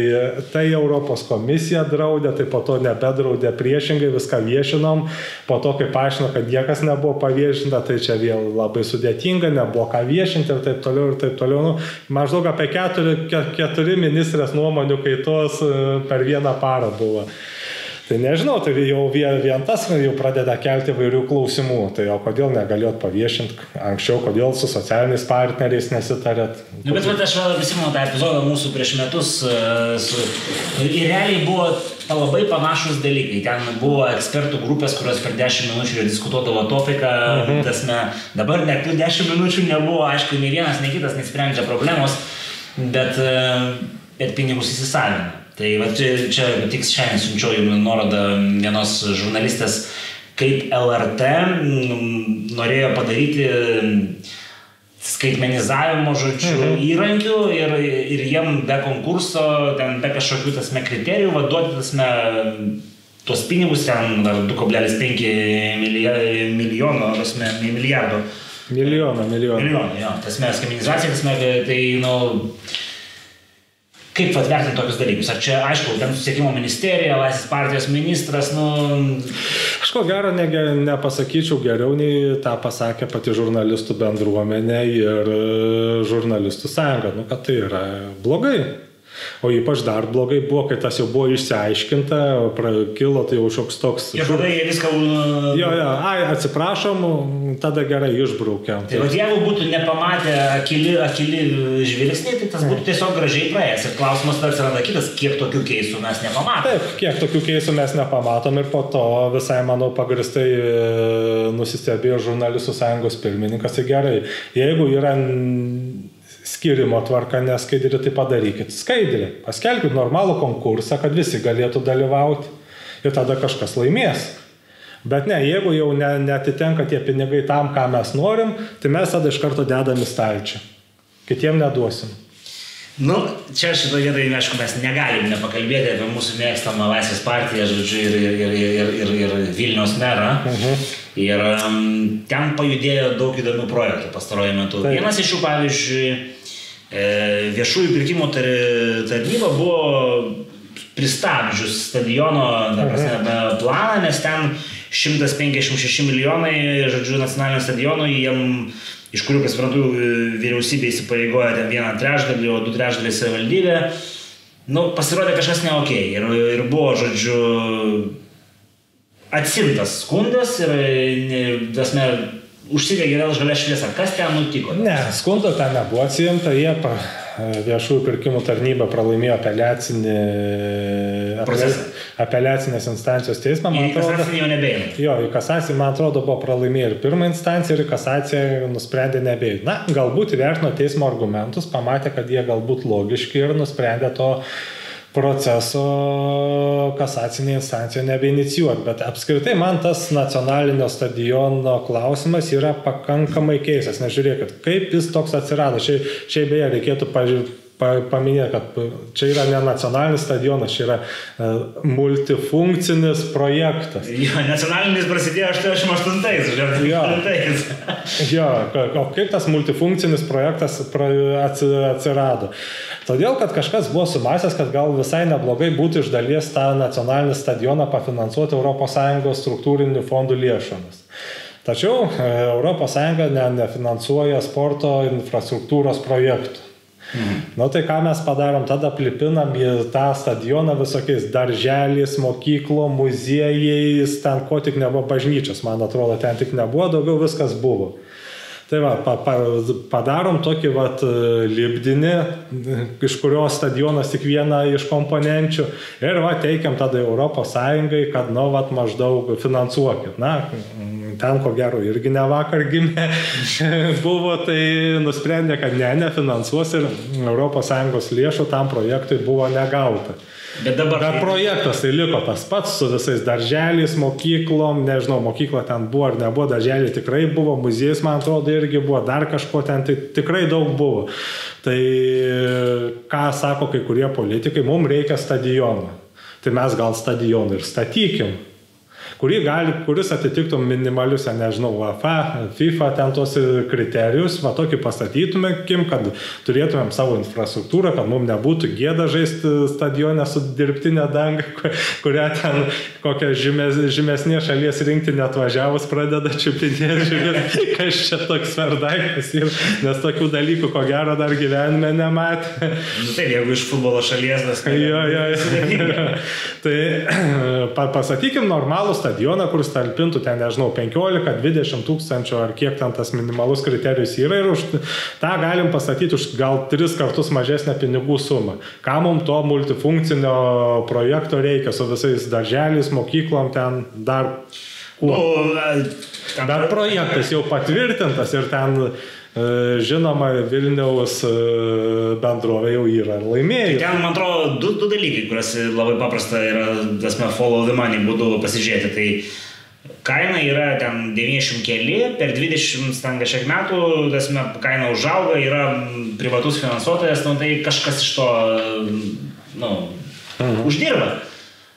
tai Europos komisija draudė, tai po to nebedraudė priešingai, viską viešinom, po to, kai paaiškino, kad niekas nebuvo paviešinta, tai čia vėl labai sudėtinga, nebuvo ką viešinti ir taip toliau ir taip toliau. Nu, maždaug apie keturi, ke- keturi ministrės nuomonių kaitos e, per vieną parą buvo. Tai nežinau, tai jau vien, vien tas jau pradeda kelti vairių klausimų. Tai o kodėl negalėjot paviešinti anksčiau, kodėl su socialiniais partneriais nesitarėt? Nu, bet vat, aš vėl prisimenu tą epizodą mūsų prieš metus. e, Su, ir realiai buvo labai panašus dalykai. Ten buvo ekspertų grupės, kurios per 10 minučių diskutuodavo topiką. Mhm. Tasme, dabar net tų 10 minučių nebuvo, aišku, nei vienas, nei kitas nesprendžia problemos, bet, e, bet pinigus įsisavina. Tai va, čia, tik šiandien siunčiau jums nuorodą vienos žurnalistės, kaip LRT mm, norėjo padaryti skaitmenizavimo, žodžiu, mhm. įrankių ir, ir jiem be konkurso, ten be kažkokių tasme kriterijų, vaduoti tasme tuos pinigus ten dar 2,5 milija- milijono, tasme, milijardo. Milijoną, milijoną. Milijonų, jo, tasme, skaitmenizacija, tasme, tai, nu, kaip atvertinti tokius dalykus? Ar čia, aišku, ten susiekimo ministerija, Laisvės partijos ministras, nu, Aš ko gero nege, nepasakyčiau geriau nei tą pasakė pati žurnalistų bendruomenė ir e, žurnalistų sąjunga, nu, kad tai yra blogai. O ypač dar blogai buvo, kai tas jau buvo išsiaiškinta, kilo tai jau šioks toks... ir tada jie viską... uh, Jo, jo, ai, atsiprašom, tada gerai išbraukiam. Tai vat jeigu būtų nepamatę akili, akili žvilgsniai, tai tas būtų tiesiog gražiai praėjęs. Ir klausimas dar atsiranda kitas, kiek tokių keisų mes nepamatome. Taip, kiek tokių keisų mes nepamatom ir po to visai, manau, pagristai e, nusistebėjo žurnalistų sąjungos pirmininkas. Tai gerai, jeigu yra skirimo tvarka neskaidri, tai padarykit skaidrį. Paskelbkit normalų konkursą, kad visi galėtų dalyvauti ir tada kažkas laimės. Bet ne, jeigu jau ne, netitenka tie pinigai tam, ką mes norim, tai mes tada iš karto dedam į stalčių. Kitiem neduosim. Nu, čia šitoje vietoje, aišku, mes negalim nepakalbėti apie mūsų mėgstamą Laisvės partiją, žodžiu, ir, ir, ir, ir, ir, ir Vilniaus merą. Mhm. Ir um, ten pajudėjo daug įdomių projektų pastaruoju metu. Taip. Vienas iš jų, pavyzdžiui, viešųjų pirkimų tar- tarnyba buvo pristabdžius stadiono ta prasme, planą, nes ten 156 milijonai, žodžiu, nacionalinio stadiono, jiem, iš kurių, kas suprantu, vyriausybė įsipareigoja ten vieną trečdalį, o du trečdalį savivaldybė. Nu, pasirodė kažkas neokiai. Ir, ir buvo, žodžiu, atsimtas skundas ir, tasme, užsidegė vėl žalia šviesa. Kas ten nutiko? Ne, skundo ten nebuvo atsimta, jie pa, viešųjų pirkimų tarnyba pralaimėjo apeliacinį, Procesą. apeliacinės instancijos teismą. Į Man atrodo, kasacinį jau nebeina. jo, į kasaciją, man atrodo, buvo pralaimėję ir pirmą instanciją, ir į kasaciją nusprendė nebeiti. Na, galbūt įvertino teismo argumentus, pamatė, kad jie galbūt logiški ir nusprendė to proceso kasacinė instancija nebeinicijuot. Bet apskritai man tas nacionalinio stadiono klausimas yra pakankamai keistas. Nežiūrėkit, kaip jis toks atsirado. Šiaip, šiaip beje, reikėtų pažiūrėti pa, paminėti, kad čia yra ne nacionalinis stadionas, čia yra uh, multifunkcinis projektas. Jo, nacionalinis prasidėjo 88-ais, Jo. 88-ais. Jo, o kaip tas multifunkcinis projektas atsirado? Todėl, kad kažkas buvo sumasęs, kad gal visai neblogai būtų iš dalies tą nacionalinį stadioną pafinansuoti ES struktūrinių fondų lėšomis. Tačiau ES ne, nefinansuoja sporto infrastruktūros projektų. Mhm. Na tai ką mes padarom, tada plipinam į tą stadioną visokiais darželiais, mokyklom, muziejais, ten ko tik nebuvo bažnyčios, man atrodo, ten tik nebuvo, daugiau viskas buvo. Tai va, pa, pa, padarom tokį vat, libdinį, iš kurio stadionas tik viena iš komponenčių ir va, teikiam tada Europos Sąjungai, kad, nu, va, maždaug finansuokit. Na, ten ko gero irgi ne vakar gimė [laughs] buvo, tai nusprendė, kad ne, nefinansuos ir Sąjungos lėšų tam projektui buvo negauta. Bet dabar... Bet projektas tai liko tas pats su visais darželiais, mokyklom, nežinau, mokykla ten buvo ar nebuvo, darželiai tikrai buvo, muziejus, man atrodo, irgi buvo, dar kažko ten tai tikrai daug buvo. Tai ką sako kai kurie politikai, mums reikia stadiono. Tai mes gal stadioną ir statykim kurį gali, kuris atitiktų minimalius, nežinau, UEFA, FIFA, ten tos kriterijus, va tokį pastatytumėm, kad turėtumėm savo infrastruktūrą, kad mums nebūtų gėda žaisti stadionę su dirbtinė danga, kurią ten kokią žymės, žymesnė šalies rinktinė atvažiavus pradeda čiupinėti, žiūrėti, kas čia toks verdaiktas ir nes tokių dalykų, ko gero, dar gyvenime nematė. Nu, taip, jeigu iš futbolo šalies tas... Jo, jo, jo. tai [clears throat] pa, pasakykim normalų stadioną, kuris talpintų ten, nežinau, 15-20 tūkstančių ar kiek ten tas minimalus kriterijus yra ir už tą galim pastatyti už gal tris kartus mažesnę pinigų sumą. Ką mums to multifunkcinio projekto reikia su visais darželiais, mokyklom ten dar... Nu, Kuo? Dar projektas jau patvirtintas ir ten žinoma, Vilniaus bendrovė jau yra laimėjusi. Ten, man atrodo, du, du dalykai, kuriuos labai paprasta yra, tasme, follow the money būdu pasižiūrėti. Tai kaina yra ten 90 keli, per 20 ten kažkiek metų, tasme, kaina užauga, yra privatus finansuotojas, nu, tai kažkas iš to, nu, mhm. uždirba.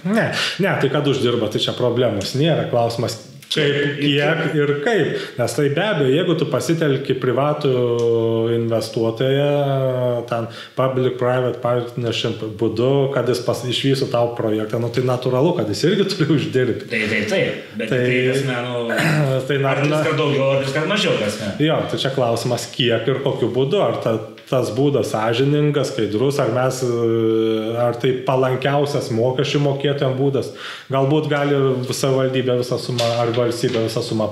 Ne, ne, tai kad uždirba, tai čia problemos nėra. Klausimas, Kaip, kiek ir kaip. Nes tai be abejo, jeigu tu pasitelki privatų investuotoją, ten public-private partnership būdu, kad jis pas, išvysų tau projektą, nu, tai natūralu, kad jis irgi turi uždirbti. Tai taip, taip. Bet tai, tai, tasme, nu, [clears throat] tai na, ar viskas daugiau, ar viskas mažiau, tasme. Jo, tai čia klausimas, kiek ir kokiu būdu. Ar ta, tas būdas sąžiningas, skaidrus, ar mes, ar tai palankiausias mokesčių mokėtojams būdas. Galbūt gali savivaldybė visą sumą, ar valstybė visą sumą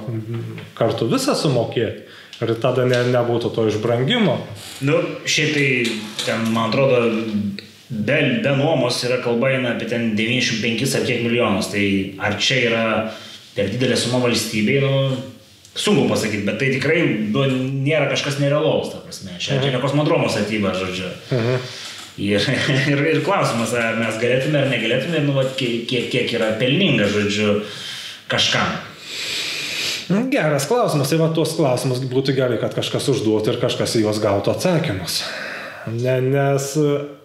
kartu visą sumokėti. Ir tada ne, nebūtų to išbrangimo. Nu, šiaip tai, ten, man atrodo, be, be nuomos yra kalba eina apie ten 95 ar kiek milijonus. Tai ar čia yra per didelė suma valstybei, nu, sunku pasakyti, bet tai tikrai nu, nėra kažkas nerealaus, ta prasme. Čia, čia ne kosmodromo statyba, žodžiu. Uh -huh. Ir, [laughs] ir, ir klausimas, ar mes galėtume ar negalėtume, nu, vat, kiek, kiek yra pelninga, žodžiu, kažkam. Geras klausimas, tai va tuos klausimus būtų gerai, kad kažkas užduotų ir kažkas į juos gautų atsakymus. Ne, nes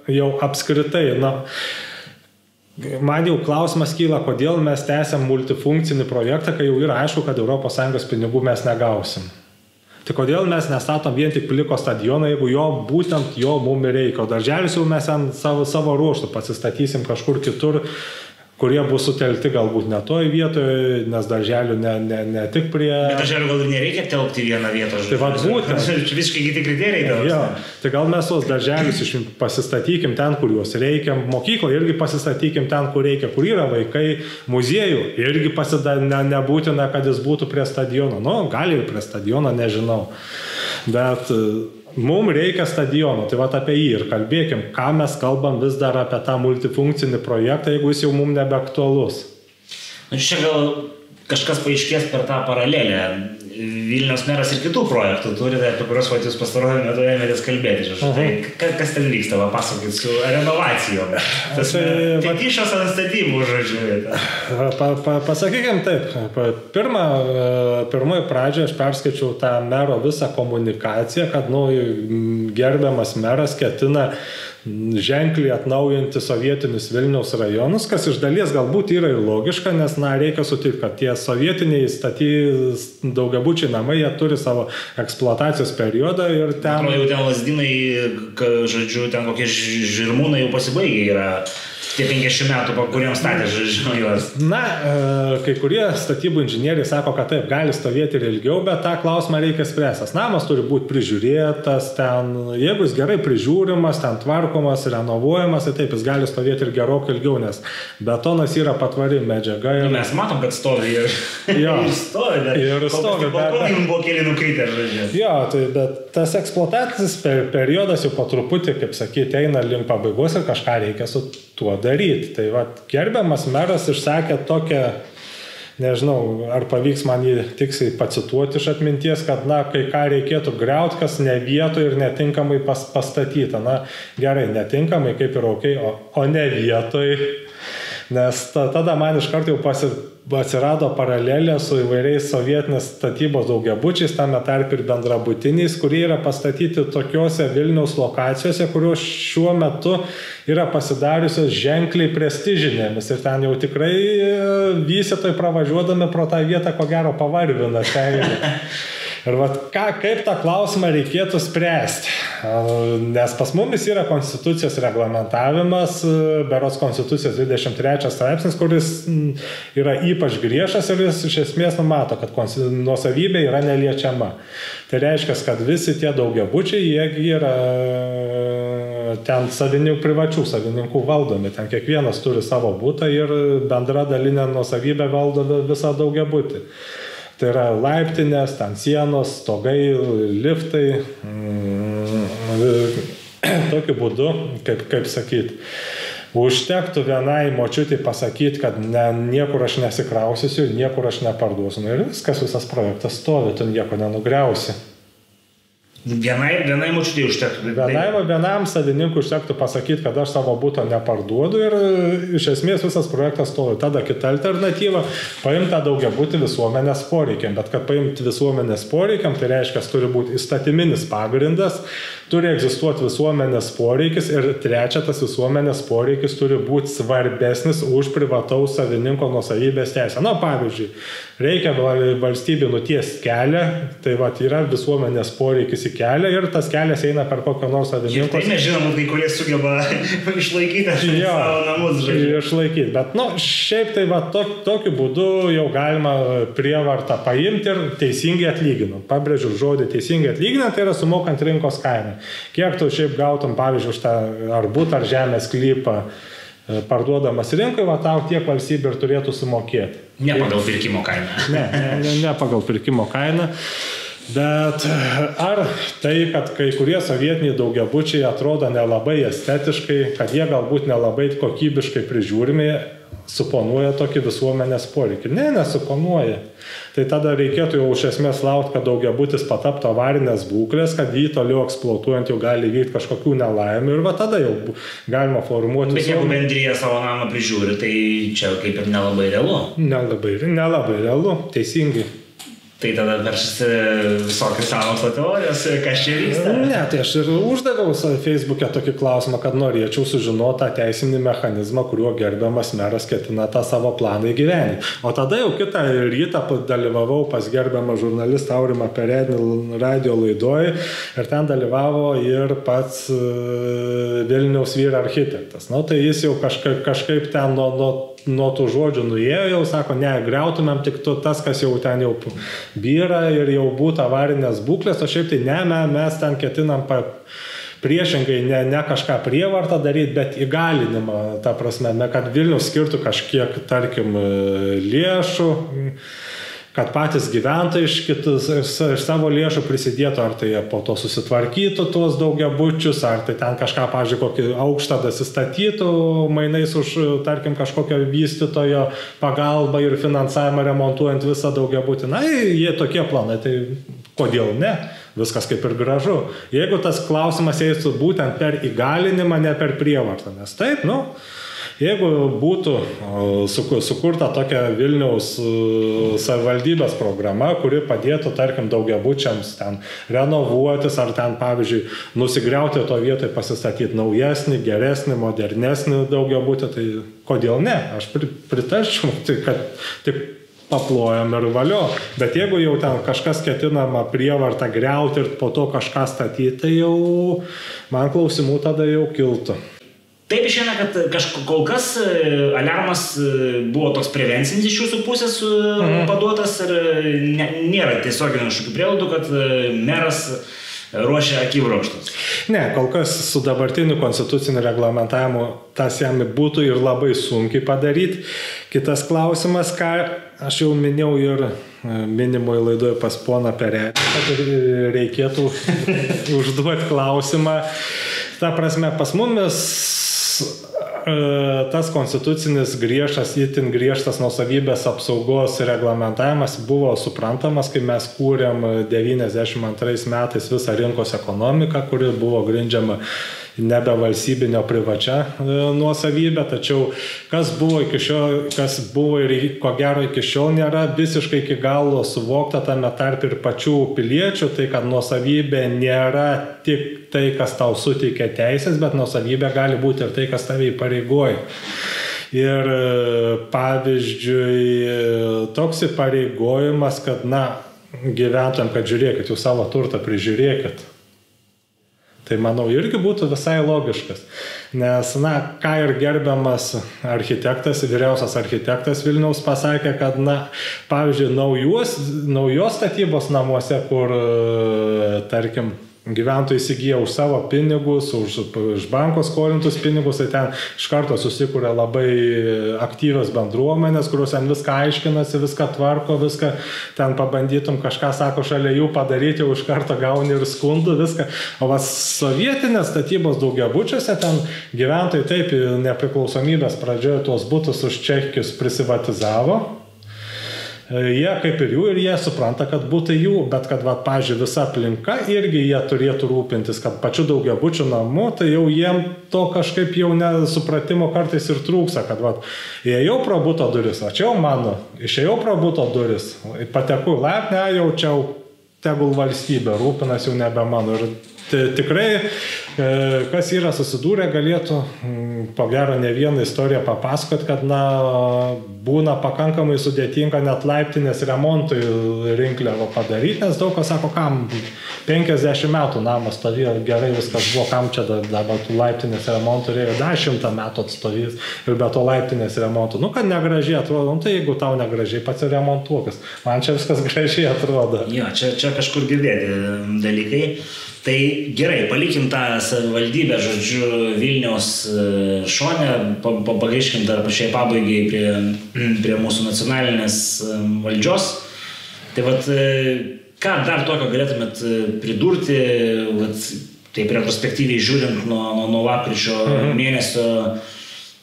jau apskritai, na, man jau klausimas kyla, kodėl mes tęsiam multifunkcinį projektą, kai jau yra aišku, kad ES pinigų mes negausim. Tai kodėl mes nestatom vien tik pliko stadioną, jeigu jo būtent jo mums reikia. O darželis jau mes ant savo, savo ruoštų pasistatysim kažkur kitur, kurie bus sutelkti galbūt ne toj vietoje, nes darželių ne, ne, ne tik prie... Bet darželių gal ir nereikia telkti vieną vietą. Tai vad būtent. [laughs] Visiškai kiti kriterijai gal. Jo, tai gal mes tos darželius iš, pasistatykim ten, kur juos reikia, mokyklą irgi pasistatykim ten, kur reikia, kur yra vaikai, muziejų irgi pasida, ne, nebūtina, kad jis būtų prie stadiono. Nu, gali ir prie stadiono, nežinau. Bet Mums reikia stadiono, tai va apie jį ir kalbėkim, ką mes kalbam vis dar apie tą multifunkcinį projektą, jeigu jis jau mums nebeaktualus. Nu, čia gal kažkas paaiškės per tą paralelę. Vilnius meras ir kitų projektų turite, apie kuriuos vat, jūs pastaruoju metu ėmėtės kalbėti. Žodžiu, tai mhm. kas ten vyksta, papasakokit su renovacijom. Tas tai išos ant statybų, žodžiu. Pa, pa, pasakykime taip, pirmą, pirmoji pradžioje aš perskaičiau tą mero visą komunikaciją, kad nu, gerbiamas meras ketina uh, ženkliai atnaujinti sovietinius Vilniaus rajonus, kas iš dalies galbūt yra ir logiška, nes, na, reikia sutikti, kad tie sovietiniai statys daugiabučiai namai, jie turi savo eksploatacijos periodą ir ten... Atrodo, jau ten lasdinai, žodžiu, ten kokie žirmūnai jau pasibaigė yra tie 50 metų, po kuriem statė, žinau juos. Na, e, kai kurie statybų inžinieriai sako, kad taip, gali stovėti ir ilgiau, bet tą klausimą reikia spręstas. Namas turi būti prižiūrėtas, ten, jeigu jis gerai prižiūrimas, ten tvarkomas, renovuojamas, tai taip, jis gali stovėti ir gerokai ilgiau, nes betonas yra patvari medžiaga. Ir... Nu, mes matom, kad stovi ir, jo, [laughs] ir stovi, bet ir stovi. Bet, bet, buvo keli nukritę, žodžiu. Jo, tai bet tas eksploatacinis per, periodas jau po truputį, kaip sakyti, eina link pabaigos ir kažką reikia su tuo daryti. Tai va, gerbiamas meras išsakė tokią, nežinau, ar pavyks man jį tiksliai pacituoti iš atminties, kad, na, kai ką reikėtų greuti, kas ne vietoje ir netinkamai pas, pastatyta. Na, gerai, netinkamai kaip ir ok, o, o ne vietoje. Nes ta, tada man iš karto jau pasi, atsirado paralelė su įvairiais sovietinės statybos daugiabučiais, tame tarp ir bendrabutiniais, kurie yra pastatyti tokiuose Vilniaus lokacijose, kurios šiuo metu yra pasidariusios ženkliai prestižinėmis ir ten jau tikrai e, vystytojai pravažiuodami pro tą vietą ko gero pavarvina. [laughs] Ir vat, ką, kaip tą klausimą reikėtų spręsti? Nes pas mumis yra konstitucijos reglamentavimas, beros konstitucijos 23 straipsnis, kuris yra ypač griežtas ir jis iš esmės numato, kad nuosavybė yra neliečiama. Tai reiškia, kad visi tie daugiabučiai, jie yra ten savininkų, privačių savininkų valdomi, ten kiekvienas turi savo būtą ir bendra dalinė nuosavybė valdo visą daugiabutį. Tai yra laiptinės, ten sienos, stogai, liftai. Mm, [clears throat] tokiu būdu, kaip, kaip sakyti, užtektų vienai močiutį pasakyti, kad ne, niekur aš nesikrausiu, niekur aš neparduosiu. Nu ir viskas, visas projektas stovi, tu nieko nenugriausi. Vienai, vienai mučiutė užtektų. Vienai, vienam savininkui užtektų pasakyti, kad aš savo būto neparduodu ir iš esmės visas projektas stovi. Tada kita alternatyva - paimti tą daugia būti visuomenės poreikiam. Bet kad paimti visuomenės poreikiam, tai reiškia, turi būti įstatyminis pagrindas, turi egzistuoti visuomenės poreikis ir trečia, tas visuomenės poreikis turi būti svarbesnis už privataus savininko nusavybės teisę. Na, pavyzdžiui, reikia valstybė nuties kelią, tai va, yra visuomenės poreikis į kelią ir tas kelias eina per kokią nors savininką. Tai nežinom, kai kurie sugeba [laughs] išlaikyti jo, savo namus. Žodžiu. Išlaikyti, bet, nu, šiaip tai va, to, tokiu būdu jau galima prievartą paimti ir teisingai atlyginant. Pabrėžiu žodį teisingai atlyginant, tai yra sumokant rinkos kainą. Kiek tu šiaip gautum, pavyzdžiui, už tą ar būtą ar žemės klypą e, parduodamas rinkai, va tau tiek valstybė ir turėtų sumokėti. Ne pagal pirkimo kainą. Ne, ne, ne, ne pagal pirkimo kainą. Bet ar tai, kad kai kurie sovietiniai daugiabučiai atrodo nelabai estetiškai, kad jie galbūt nelabai kokybiškai prižiūrimi, suponuoja tokį visuomenės poreikį? Ne, nesuponuoja. Tai tada reikėtų jau iš esmės laukti, kad daugiabutis pataptų avarinės būklės, kad jį toliau eksploatuojant jau gali vykti kažkokių nelaimių ir va tada jau galima formuoti. Bet jeigu bendryje savo namą prižiūri, tai čia kaip ir nelabai realu. Nelabai, nelabai realu, teisingai. Tai tada veršasi visokios sąmokslo teorijos, kas čia vyksta. Ne, tai aš ir uždaviau Facebook'e tokį klausimą, kad norėčiau sužinoti tą teisinį mechanizmą, kuriuo gerbiamas meras ketina tą savo planą įgyveninti. O tada jau kitą rytą dalyvavau pas gerbiamą žurnalistą Aurimą Peredinį radio laidoje ir ten dalyvavo ir pats e, Vilniaus vyra architektas. Na, tai jis jau kažkaip, kažkaip ten nuo, nuo nuo tų žodžių nuėjo, jau sako, ne, greutumėm tik tu, tas, kas jau ten jau vyra ir jau būtų avarinės būklės, o šiaip tai ne, mes ten ketinam pa, priešingai ne, ne kažką prievartą daryti, bet įgalinimą, ta prasme, ne kad Vilnius skirtų kažkiek, tarkim, lėšų kad patys gyventojai iš, kitus, iš savo lėšų prisidėtų, ar tai po to susitvarkytų tuos daugiabučius, ar tai ten kažką, pažiūrėjau, kokį aukštą dasistatytų mainais už, tarkim, kažkokio vystytojo pagalbą ir finansavimą remontuojant visą daugiabutį. Na, jie tokie planai, tai kodėl ne? Viskas kaip ir gražu. Jeigu tas klausimas eisų būtent per įgalinimą, ne per prievartą, nes taip, nu, Jeigu būtų sukurta tokia Vilniaus savivaldybės programa, kuri padėtų, tarkim, daugiabučiams ten renovuotis ar ten, pavyzdžiui, nusigriauti to vietoje, pasistatyti naujesnį, geresnį, modernesnį daugiabutį, tai kodėl ne? Aš pritarčiau, [laughs] tai kad tik paplojam ir valio. Bet jeigu jau ten kažkas ketinama prievartą greuti ir po to kažką statyti, tai jau man klausimų tada jau kiltų. Taip išėna, kad kažkol kol kas e, alarmas e, buvo toks prevencinis iš jūsų pusės e, mhm. paduotas ir ne, nėra tiesioginių kažkokių prielaidų, kad meras ruošia akibrokštus. Ne, kol kas su dabartiniu konstituciniu reglamentavimu tas jam būtų ir labai sunkiai padaryti. Kitas klausimas, ką aš jau minėjau ir minimoje laidoje pas poną Perelį, kad reikėtų [laughs] užduoti klausimą. Ta prasme, pas mumis tas konstitucinis griežtas, itin griežtas nusavybės apsaugos reglamentavimas buvo suprantamas, kai mes kūrėm 92 metais visą rinkos ekonomiką, kuri buvo grindžiama nebe valstybinio privačia e, nuosavybė, tačiau kas buvo iki šiol, kas buvo ir ko gero iki šiol nėra visiškai iki galo suvokta tame tarp ir pačių piliečių, tai kad nuosavybė nėra tik tai, kas tau suteikia teisės, bet nuosavybė gali būti ir tai, kas tave įpareigoja. Ir e, pavyzdžiui, toks įpareigojimas, kad, na, gyventojams, kad žiūrėkit, jūs savo turtą prižiūrėkit Tai manau irgi būtų visai logiškas. Nes, na, ką ir gerbiamas architektas, vyriausias architektas Vilniaus pasakė, kad, na, pavyzdžiui, naujos, naujos statybos namuose, kur, tarkim, gyventojai įsigyja už savo pinigus, už, už banko skolintus pinigus, tai ten iš karto susikūrė labai aktyvios bendruomenės, kurios ten viską aiškinasi, viską tvarko, viską ten pabandytum kažką, sako, šalia jų padaryti, jau iš karto gauni ir skundų, viską. O vas sovietinės statybos daugiabučiuose ten gyventojai taip nepriklausomybės pradžioje tuos būtus už čekius prisivatizavo jie kaip ir jų ir jie supranta, kad būtų jų, bet kad, va, pažiūrėjau, visa aplinka irgi jie turėtų rūpintis, kad pačiu daugiabučiu namu, tai jau jiem to kažkaip jau nesupratimo kartais ir trūksa, kad, va, įėjau pro būto duris, o čia jau mano, išėjau pro būto duris, patekau laipnę, jaučiau, tegul valstybė rūpinas jau nebe mano. Ir tikrai E, kas yra susidūrę, galėtų po gero ne vieną istoriją papasakot, kad na, būna pakankamai sudėtinga net laiptinės remontui rinkliavą padaryti, nes daug kas sako, kam 50 metų namas stovėjo gerai, viskas buvo, kam čia dabar tų laiptinės remontų reikia, dar šimtą metų atstovys ir be to laiptinės remontų. Nu, kad negražiai atrodo, nu, tai jeigu tau negražiai pats remontuokas, man čia viskas [laughs] gražiai atrodo. Jo, čia, čia kažkur girdėti dalykai. Tai gerai, palikim tą savivaldybę, žodžiu, Vilniaus e, šonę, pagaiškim dar pačiai pabaigai prie, prie mūsų nacionalinės e, valdžios. Tai vad, e, ką dar tokio galėtumėt pridurti, vat, taip retrospektyviai žiūrint nuo, nuo, nuo lapkričio mhm. mėnesio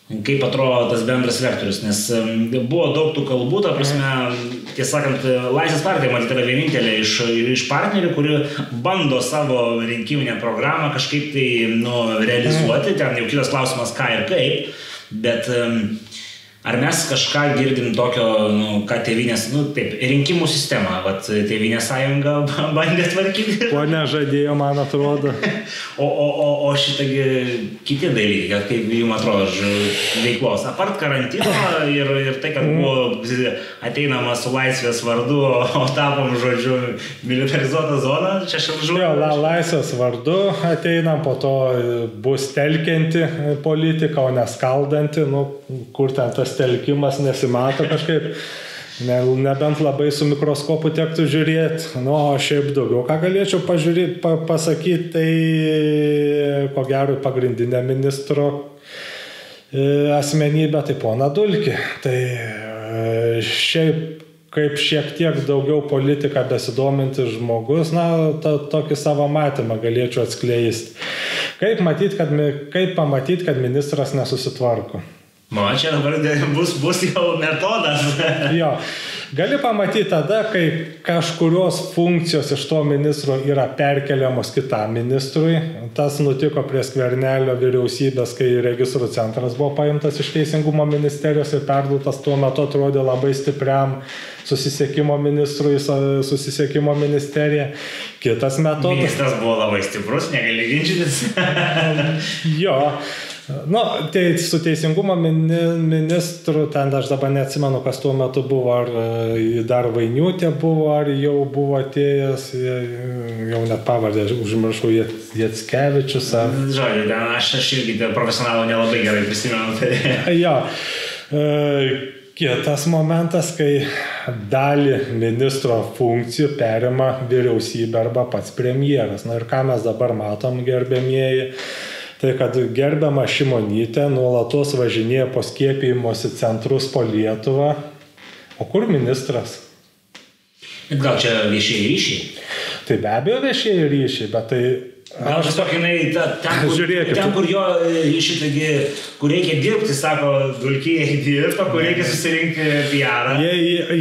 kaip atrodo tas bendras vektorius, nes buvo daug tų kalbų, ta prasme, tiesą sakant, Laisvės partija, matyt, yra vienintelė iš, iš partnerių, kuri bando savo rinkiminę programą kažkaip tai nu, realizuoti, ten jau kitas klausimas, ką ir kaip, bet um, Ar mes kažką girdim tokio, nu, ką tėvinės, nu, taip, rinkimų sistema, vat tėvinės sąjunga [laughs] bandė tvarkyti. Ko nežadėjo, man atrodo. [laughs] o, o, o, o šitagi kiti dalykai, kaip jums atrodo, veiklos, apart karantino ir, ir tai, kad buvo ateinama su laisvės vardu, o tapom, žodžiu, militarizuota zona, čia šaržu. Jo, la, laisvės vardu ateinam, po to bus telkianti politika, o neskaldanti, nu, kur ten tas telkimas nesimato kažkaip. Ne, nebent labai su mikroskopu tektų žiūrėti. Nu, o šiaip daugiau, ką galėčiau pažiūrėti, pa, pasakyti, tai ko gero pagrindinė ministro e, asmenybė, tai pona Dulki. Tai e, šiaip kaip šiek tiek daugiau politiką besidomintis žmogus, na, to, tokį savo matymą galėčiau atskleisti. Kaip, matyt, kad, kaip pamatyti, kad ministras nesusitvarko? Man čia dabar bus, bus jau metodas. [laughs] jo. Gali pamatyti tada, kai kažkurios funkcijos iš to ministro yra perkeliamos kitam ministrui. Tas nutiko prie skvernelio vyriausybės, kai registrų centras buvo paimtas iš Teisingumo ministerijos ir perduotas tuo metu atrodė labai stipriam susisiekimo ministrui, susisiekimo ministerija. Kitas metodas. Ministras buvo labai stiprus, negali ginčytis. jo. [laughs] Nu, tai su teisingumo ministru, ten aš dabar neatsimenu, kas tuo metu buvo, ar e, dar Vainiutė buvo, ar jau buvo atėjęs, jau net pavardę užmiršau, Jetskevičius. Ar... Žodžiu, aš, aš irgi profesionalų nelabai gerai prisimenu. Tai... [laughs] jo. E, Kitas momentas, kai dalį ministro funkcijų perima vyriausybė arba pats premjeras. Na ir ką mes dabar matom, gerbėmieji, tai kad gerbiama Šimonytė nuolatos važinėja po skiepijimosi centrus po Lietuvą. O kur ministras? Gal čia viešieji ryšiai? Tai be abejo viešieji ryšiai, bet tai Gal tiesiog jinai ta, ten, kur, Žiūrėkit. ten, kur jo e, šitągi, kur reikia dirbti, sako, dulkiai [laughs] dirba, kur reikia susirinkti PR. Je,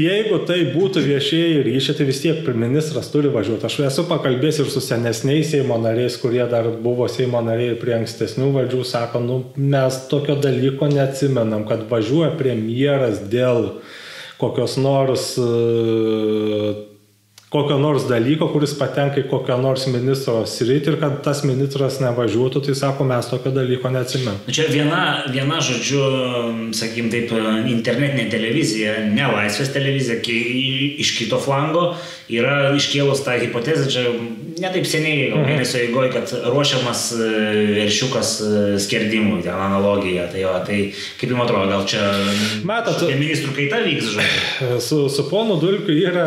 jeigu tai būtų viešieji ryšiai, tai vis tiek ministras turi važiuoti. Aš esu pakalbėjęs ir su senesniais Seimo nariais, kurie dar buvo Seimo nariai prie ankstesnių valdžių, sako, nu, mes tokio dalyko neatsimenam, kad važiuoja premjeras dėl kokios nors uh, kokio nors dalyko, kuris patenka į kokią nors ministro sritį ir kad tas ministras nevažiuotų, tai sako, mes tokio dalyko neatsimėm. Nu, čia viena, viena žodžiu, sakykim taip, internetinė televizija, ne laisvės televizija, iš kito flango yra iškėlus tą hipotezę, čia netaip seniai, mhm. mėnesio eigoje, kad ruošiamas e, veršiukas e, skerdimui, ten analogija. Tai, jo, tai kaip jums atrodo, gal čia Matot, ministrų kaita vyks, žodžiu? [laughs] Su, su ponu Dulkiu yra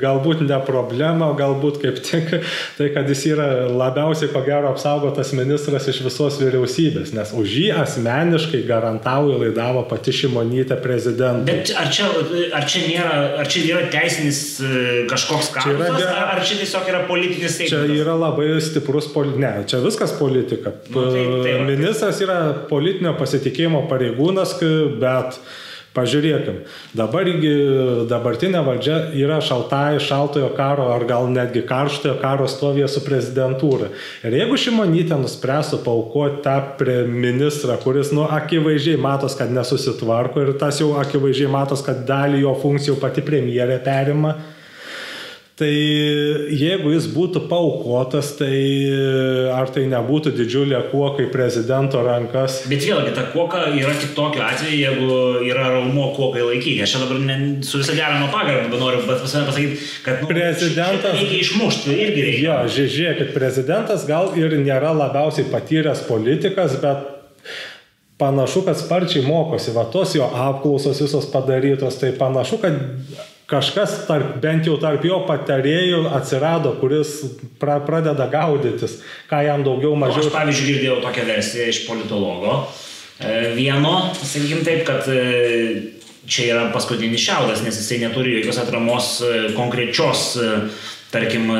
galbūt ne problema, galbūt kaip tik tai, kad jis yra labiausiai ko gero apsaugotas ministras iš visos vyriausybės, nes už jį asmeniškai garantauja laidavo pati šimonytė prezidentą. Bet ar čia, ar čia nėra, ar čia yra teisinis e, kažkoks karas, yra, ar čia tiesiog yra politinis? Politinis teismas. Čia yra labai stiprus, poli... ne, čia viskas politika. Nu, tai, tai, Ministras yra politinio pasitikėjimo pareigūnas, bet Pažiūrėkim, dabar dabartinė valdžia yra šaltai, šaltojo karo ar gal netgi karštojo karo stovėje su prezidentūra. Ir jeigu šimonytė nuspręstų paukoti tą ministrą, kuris, nu, akivaizdžiai matos, kad nesusitvarko ir tas jau akivaizdžiai matos, kad dalį jo funkcijų pati premjerė perima, Tai jeigu jis būtų paukotas, tai ar tai nebūtų didžiulė kuoka į prezidento rankas? Bet vėlgi, ta kuoka yra tik tokiu atveju, jeigu yra raumo kuokai laikyti. Aš dabar ne, su visą deramą pagarbą noriu pasakyti, kad nu, prezidentas... reikia išmušti irgi reikia. Jo, žiūrėkit, prezidentas gal ir nėra labiausiai patyręs politikas, bet panašu, kad sparčiai mokosi. Va tos jo apklausos visos padarytos, tai panašu, kad kažkas tarp, bent jau tarp jo patarėjų atsirado, kuris pra, pradeda gaudytis, ką jam daugiau mažiau. O aš pavyzdžiui girdėjau tokią versiją iš politologo. E, vieno, sakykim taip, kad e, čia yra paskutinis šiaudas, nes jisai neturi jokios atramos e, konkrečios, tarkim,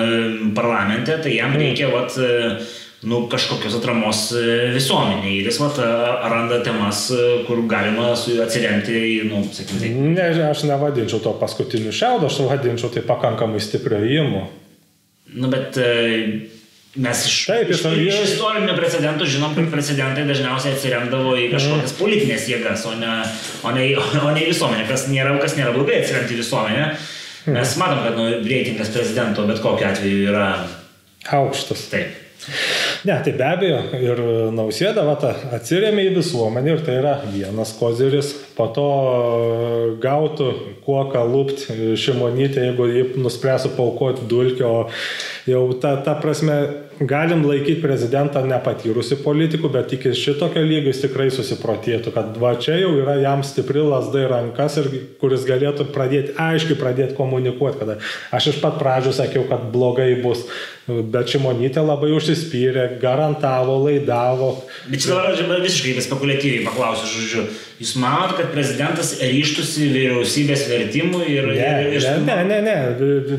parlamente, tai jam mm. reikia, vat, nu, kažkokios atramos e, visuomeniai. Ir jis vat, randa temas, e, kur galima atsiremti į, nu, sakykime. Tai. Ne, aš nevadinčiau to paskutiniu šiaudu, aš vadinčiau tai pakankamai stipriu įimu. Nu, bet e, mes iš, Taip, iš, iš, istorinių precedentų žinom, kad precedentai dažniausiai atsiremdavo į kažkokias mm. politinės jėgas, o ne, o ne, o ne visuomenę, kas nėra, kas nėra blogai atsiremti į visuomenę. Mm. Mes matom, kad nu, reitingas prezidento bet kokiu atveju yra aukštas. Taip. Ne, tai be abejo, ir nausėda va, atsiriamė į visuomenį ir tai yra vienas koziris, po to gautų kuo ką lūpti šimonytė, jeigu jį nuspręsų paukoti dulkio, jau ta, ta prasme, galim laikyti prezidentą nepatyrusi politikų, bet iki šitokio lygio jis tikrai susiprotėtų, kad va čia jau yra jam stipri lasdai rankas ir kuris galėtų pradėti, aiškiai pradėti komunikuoti, kad aš iš pat pradžių sakiau, kad blogai bus, bet Šimonytė labai užsispyrė, garantavo, laidavo. Bet čia dabar visiškai spekuliatyviai paklausiu, žodžiu, jūs manot, kad prezidentas ryštusi vyriausybės vertimui ir... Ne, ir, ir ne, ne, ne,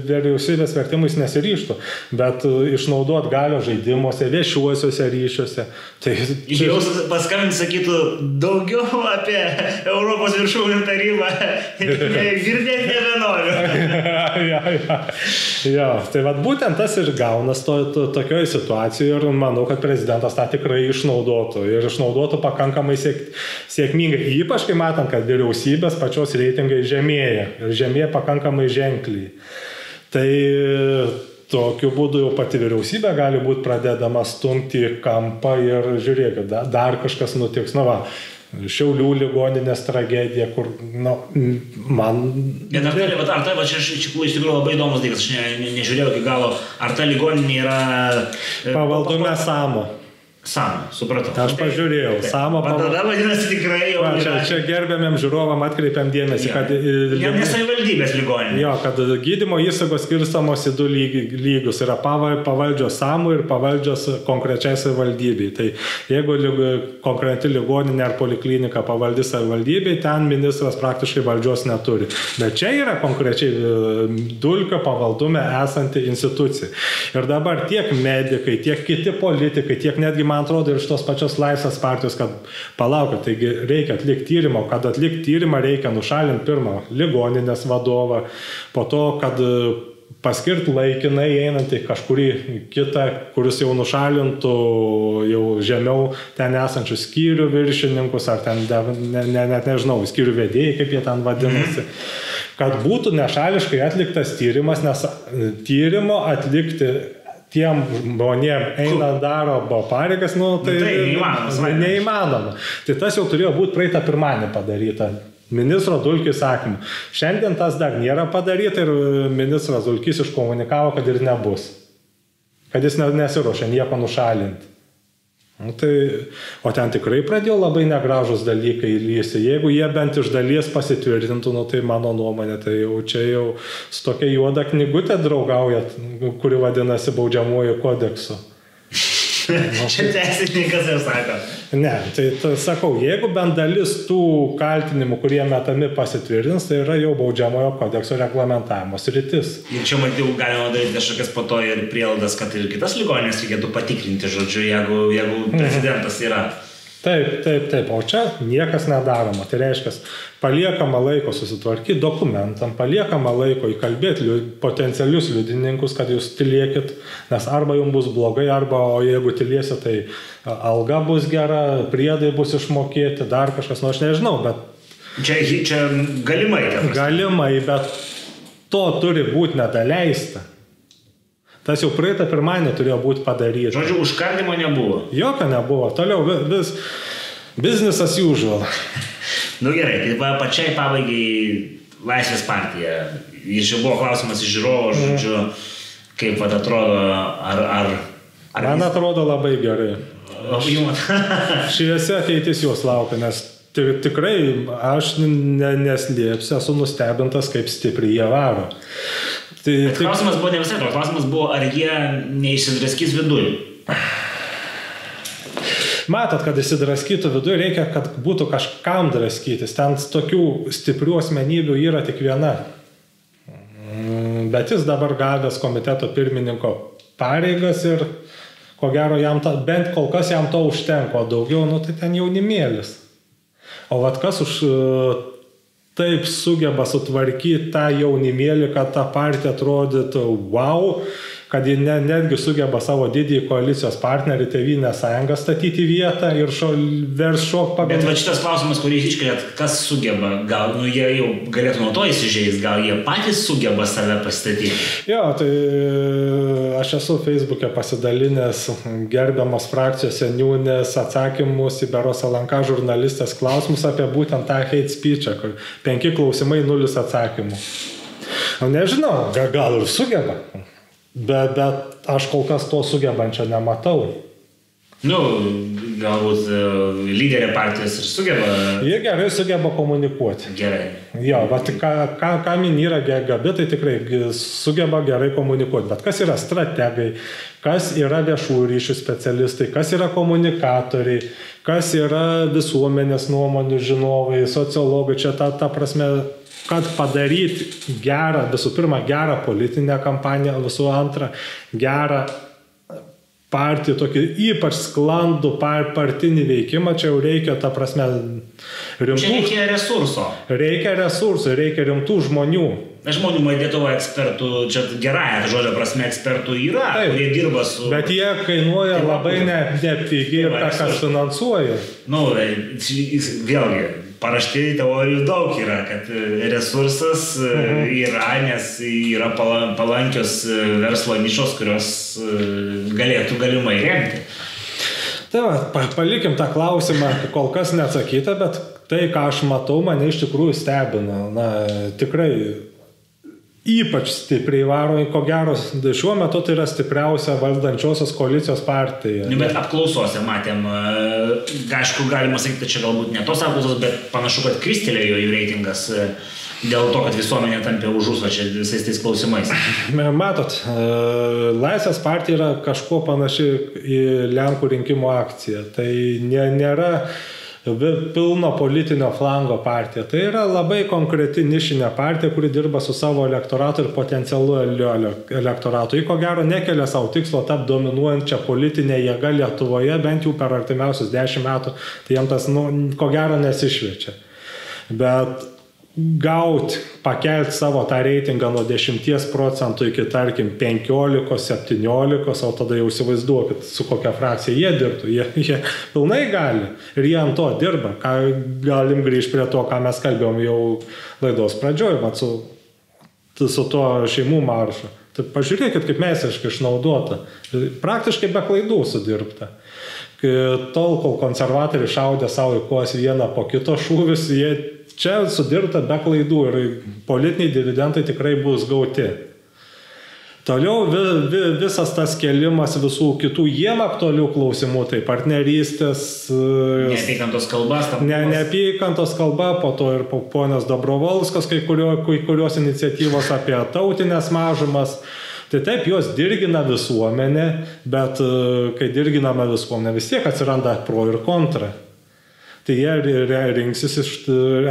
vyriausybės vertimui jis nesiryštų, bet išnaudot galio žaidimuose, viešiuosiuose ryšiuose. Tai. Jau paskambinti sakytų daugiau apie Europos viršūnių tarybą, [laughs] [laughs] girdėti nebenoriu. [laughs] ja, ja, ja, tai vad būtent tas ir gaunas to, to, tokioje situacijoje ir manau, kad prezidentas tą tikrai išnaudotų ir išnaudotų pakankamai siek, sėkmingai, ypač kai matant, kad vyriausybės pačios reitingai žemėja ir žemėja pakankamai ženkliai. Tai tokiu būdu jau pati vyriausybė gali būti pradedama stumti kampą ir žiūrėkit, dar kažkas nutiks. Na va, Šiaulių ligoninės tragedija, kur, na, man... Bet ar tai, bet ar tai, va, čia iš tikrųjų labai įdomus dalykas, aš ne, ne, nežiūrėjau iki galo, ar ta ligoninė yra... Pavaldume Samo. Samą, supratau. Aš pažiūrėjau, Taip. Samą pamatau. Tada vadinasi tikrai jau. Va, čia, čia gerbėmiam žiūrovam atkreipiam dėmesį, Ja. kad... Ne, ne savivaldybės ligoninė. Jo, kad gydymo įstaigos skirstamos į du lygi- lygius. Yra pava- pavaldžios samų ir pavaldžios konkrečiai savivaldybei. Tai jeigu konkreti ligoninė ar poliklinika pavaldi savivaldybei, ten ministras praktiškai valdžios neturi. Bet čia yra konkrečiai e, dulkio pavaldume esanti institucija. Ir dabar tiek medikai, tiek kiti politikai, tiek netgi, man atrodo, ir iš tos pačios laisvės partijos, kad palaukit, taigi reikia atlikti tyrimą, kad atlikti tyrimą reikia nušalinti pirmą ligoninės vadovą, po to, kad e, paskirti laikinai einantį kažkurį kitą, kuris jau nušalintų jau žemiau ten esančius skyrių viršininkus, ar ten, ne, ne, net nežinau, skyrių vedėjai, kaip jie ten vadinasi. Kad būtų nešališkai atliktas tyrimas, nes e, tyrimo atlikti tiem žmonėm einant daro pareigas, nu, tai, Nu, tai neįmanoma, savaime. neįmanoma. Tai tas jau turėjo būti praeitą pirmadienį padaryta. Ministro Dulkis sakymu. Šiandien tas dar nėra padaryta ir ministras Dulkis iškomunikavo, kad ir nebus. Kad jis ne- nesiuošia nieko nušalinti. Nu, tai, o ten tikrai pradėjo labai negražus dalykai lysi. Jeigu jie bent iš dalies pasitvirtintų, nu, tai mano nuomonė, tai jau čia jau su tokia juoda knygutė draugauja, kuri vadinasi baudžiamuoju kodeksu. Čia teisininkas jau sako. Ne, tai, tai sakau, jeigu bent dalis tų kaltinimų, kurie metami pasitvirtins, tai yra jau baudžiamojo kodekso reglamentavimo sritis. Ir čia matau, galima daryti kažkokias po to ir prielaidas, kad ir kitas ligoninės reikėtų patikrinti, žodžiu, jeigu, jeigu prezidentas yra. Taip, taip, taip, o čia niekas nedaroma. Tai reiškia, paliekama laiko susitvarkyti dokumentam, paliekama laiko įkalbėti liu, potencialius liudininkus, kad jūs tylėkit, nes arba jums bus blogai, arba o jeigu tylėsi, tai alga bus gera, priedai bus išmokėti, dar kažkas, nu aš nežinau, bet Čia, čia galimai. galimai, bet to turi būti nedaleista. Tas jau praeitą pirmadienį turėjo būti padaryta. Žodžiu, užkardimo nebuvo. Jokio nebuvo, toliau vi- vis business as usual. Nu gerai, tai va, pačiai pabaigai Laisvės partija. Ir čia buvo klausimas iš žiūrovo, žodžiu, kaip va, atrodo, ar... ar, ar Man atrodo labai gerai. Labai jums. [laughs] Šviesi ateitis jos laukia, nes ti- tikrai aš ne, neslėpsiu, esu nustebintas, kaip stipriai jie varo. Tai, Bet tai, klausimas buvo ne visai to, klausimas buvo, ar jie neišsidraskys viduje. matot, kad įsidraskytų viduje, reikia, kad būtų kažkam draskytis. Ten tokių stiprių asmenybių yra tik viena. Bet jis dabar gavęs komiteto pirmininko pareigas ir ko gero jam ta, bent kol kas jam to užtenka, o daugiau, nu tai ten jaunimėlis. O vad kas už taip sugeba sutvarkyti tą jaunimėlį, kad ta partija atrodytų wow, kad ji ne, netgi sugeba savo didįjį koalicijos partnerį Tevinę sąjungą statyti vietą ir šo, vers šok pagal... Bet va šitas klausimas, kurį iškeliat, kas sugeba, gal nu, jie jau galėtų nuo to įsižeis, gal jie patys sugeba save pastatyti. Jo, tai aš esu Facebook'e pasidalinęs gerbiamas frakcijos seniūnės atsakymus į Beros Alanka žurnalistės klausimus apie būtent tą hate speech'ą, kur penki klausimai, nulis atsakymų. O nežinau, gal, gal ir sugeba. Bet, bet aš kol kas to sugebančio nematau. Nu, galbūt e, lyderė partijos ir sugeba. Jie gerai sugeba komunikuoti. Gerai. Jo, bet ką, ką, ką min yra gabi, tai tikrai sugeba gerai komunikuoti. Bet kas yra strategai, kas yra viešųjų ryšių specialistai, kas yra komunikatoriai, kas yra visuomenės nuomonių žinovai, sociologai, čia ta, ta prasme, kad padaryti gerą, visų pirma, gerą politinę kampaniją, visų antra, gerą partijų tokį ypač sklandų par, partinį veikimą, čia jau reikia, ta prasme, rimtų. Čia reikia resurso. Reikia resursų, reikia rimtų žmonių. Žmonių Lietuvoje ekspertų, čia gerąją žodžio prasme ekspertų yra, Taip, kurie dirba su... Bet jie kainuoja labai nepigiai ne ir tą, kas finansuoja. Na, nu, vėlgi, paraštėje teorijų daug yra, kad e, resursas e, mhm. yra, nes yra palankios e, verslo nišos, kurios galėtų galimai remti. Tai va, palikim tą klausimą, kol kas neatsakyta, bet tai, ką aš matau, mane iš tikrųjų stebina. Na, tikrai ypač stipriai varo, ko gero, šiuo metu tai yra stipriausia valdančiosios koalicijos partija. Nu, bet apklausose matėm, e, aišku, galima sakyti, čia galbūt ne tos apklausos, bet panašu, kad kristelėjo jų reitingas e, dėl to, kad visuomenė tampė už užsva čia visais tais klausimais. [laughs] Matot, e, Laisvės partija yra kažkuo panaši į Lenkų rinkimų akciją. Tai nėra pilno politinio flango partija. Tai yra labai konkreti nišinė partija, kuri dirba su savo elektoratu ir potencialu elektoratu. Ji ko gero nekelia savo tikslo tapti dominuojančią politinę jėgą Lietuvoje bent jau per artimiausius dešimt metų. Tai jam tas, nu, ko gero nesišviečia. Bet gauti, pakelti savo tą reitingą nuo 10 procentų iki, tarkim, 15-17, o tada jau įsivaizduokit, su kokia frakcija jie dirbtų. Jie, [laughs] jie pilnai gali ir jie ant to dirba. Ką, galim grįžti prie to, ką mes kalbėjom jau laidos pradžioje, mat su, su to šeimų maršu. Tai pažiūrėkit, kaip mesiškai išnaudota. Praktiškai be klaidų sudirbta tol, kol konservatoriai šaudė savo į kuos vieną po kito šūvis, jie čia sudirta be klaidų ir politiniai dividendai tikrai bus gauti. Toliau vi, vi, visas tas kelimas visų kitų jiem aktualių klausimų, tai partnerystės. E, neapykantos kalbas, tam. Ne, neapykantos kalba, po to ir po ponios Dobrovolskos kai, kurio, kai kurios iniciatyvos apie tautinės mažumas. Tai taip, jos dirgina visuomenę, bet e, kai dirginama visuomenė, vis tiek atsiranda pro ir kontra tai jie rinksis iš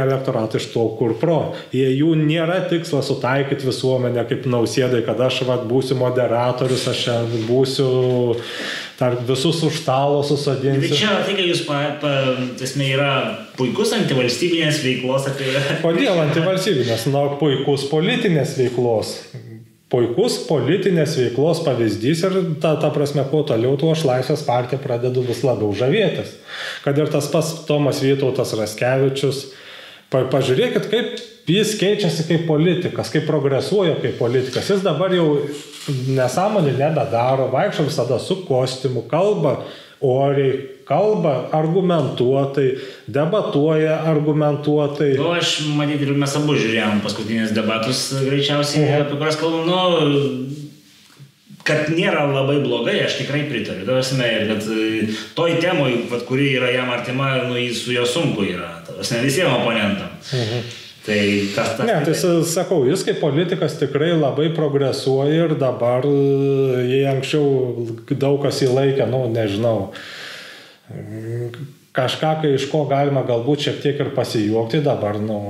elektoratą iš to, kur pro. Jie jų nėra tikslas sutaikyti visuomenę kaip nausėdai, kad aš vat, būsiu moderatorius, aš būsiu tarp visus už stalo susadinti. Bet čia, tai, kad jūs, pa, pa, tasme, yra puikus antivalstybinės veiklos apie... Kodėl antivalstybinės? Na, puikus politinės veiklos puikus politinės veiklos pavyzdys ir ta, ta prasme, kuo toliau, tuo aš Laisvės partiją pradedu vis labiau žavėtis. Kad ir tas pats Tomas Vytautas Raskevičius, pa, pažiūrėkit, kaip jis keičiasi kaip politikas, kaip progresuoja kaip politikas. Jis dabar jau nesąmonį nebedaro, vaikščia visada su kostiumu, kalba oriai, kalba argumentuotai, debatuoja argumentuotai. Nu, aš matyti ir mes abu žiūrėjom paskutinius debatus, greičiausiai, mhm. apie kurias kalbam, nu, kad nėra labai blogai, aš tikrai pritariu. Tavasme, ir kad e, toj temoj, kuri yra jam artima, nu, su jo sunku yra. Tavasme, visiems oponentam. Mhm. Tai tas, tas. Ne, tai sakau, jis kaip politikas tikrai labai progresuoja ir dabar, e, jei anksčiau daug kas įlaikė, nu, nežinau, kažką, kai iš ko galima galbūt šiek tiek ir pasijuokti, dabar, nu,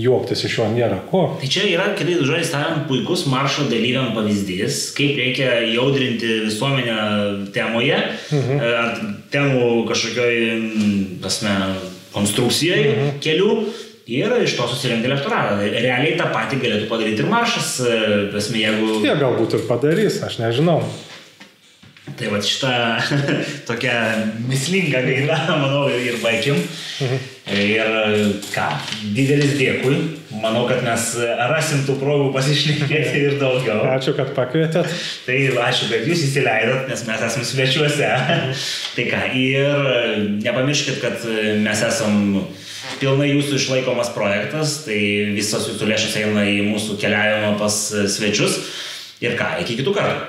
juoktis iš jo nėra ko. Tai čia yra, kitais žodžiais tariant, puikus maršo dalyviam pavyzdys, kaip reikia jaudrinti visuomenę temoje, mhm. Ar temų kažkokioj, pasme, konstrukcijai mhm. kelių ir iš to susirinkti elektoratą. Realiai tą patį galėtų padaryti ir maršas, e, prasme, jeigu... Jie galbūt ir padarys, aš nežinau. Tai va šitą [laughs] tokią mislingą gaidą, [laughs] manau, ir baigim. Mhm. Ir ką, didelis dėkui. Manau, kad mes rasim tų progų pasišnekėti ir daugiau. [laughs] Ačiū, kad pakvietėt. Tai ačiū, kad jūs įsileidot, nes mes esame svečiuose. Mhm. tai ką, ir nepamirškit, kad mes esame pilnai jūsų išlaikomas projektas, tai visos jūsų lėšos eina į mūsų keliavimą pas svečius. Ir ką, iki kitų kartų.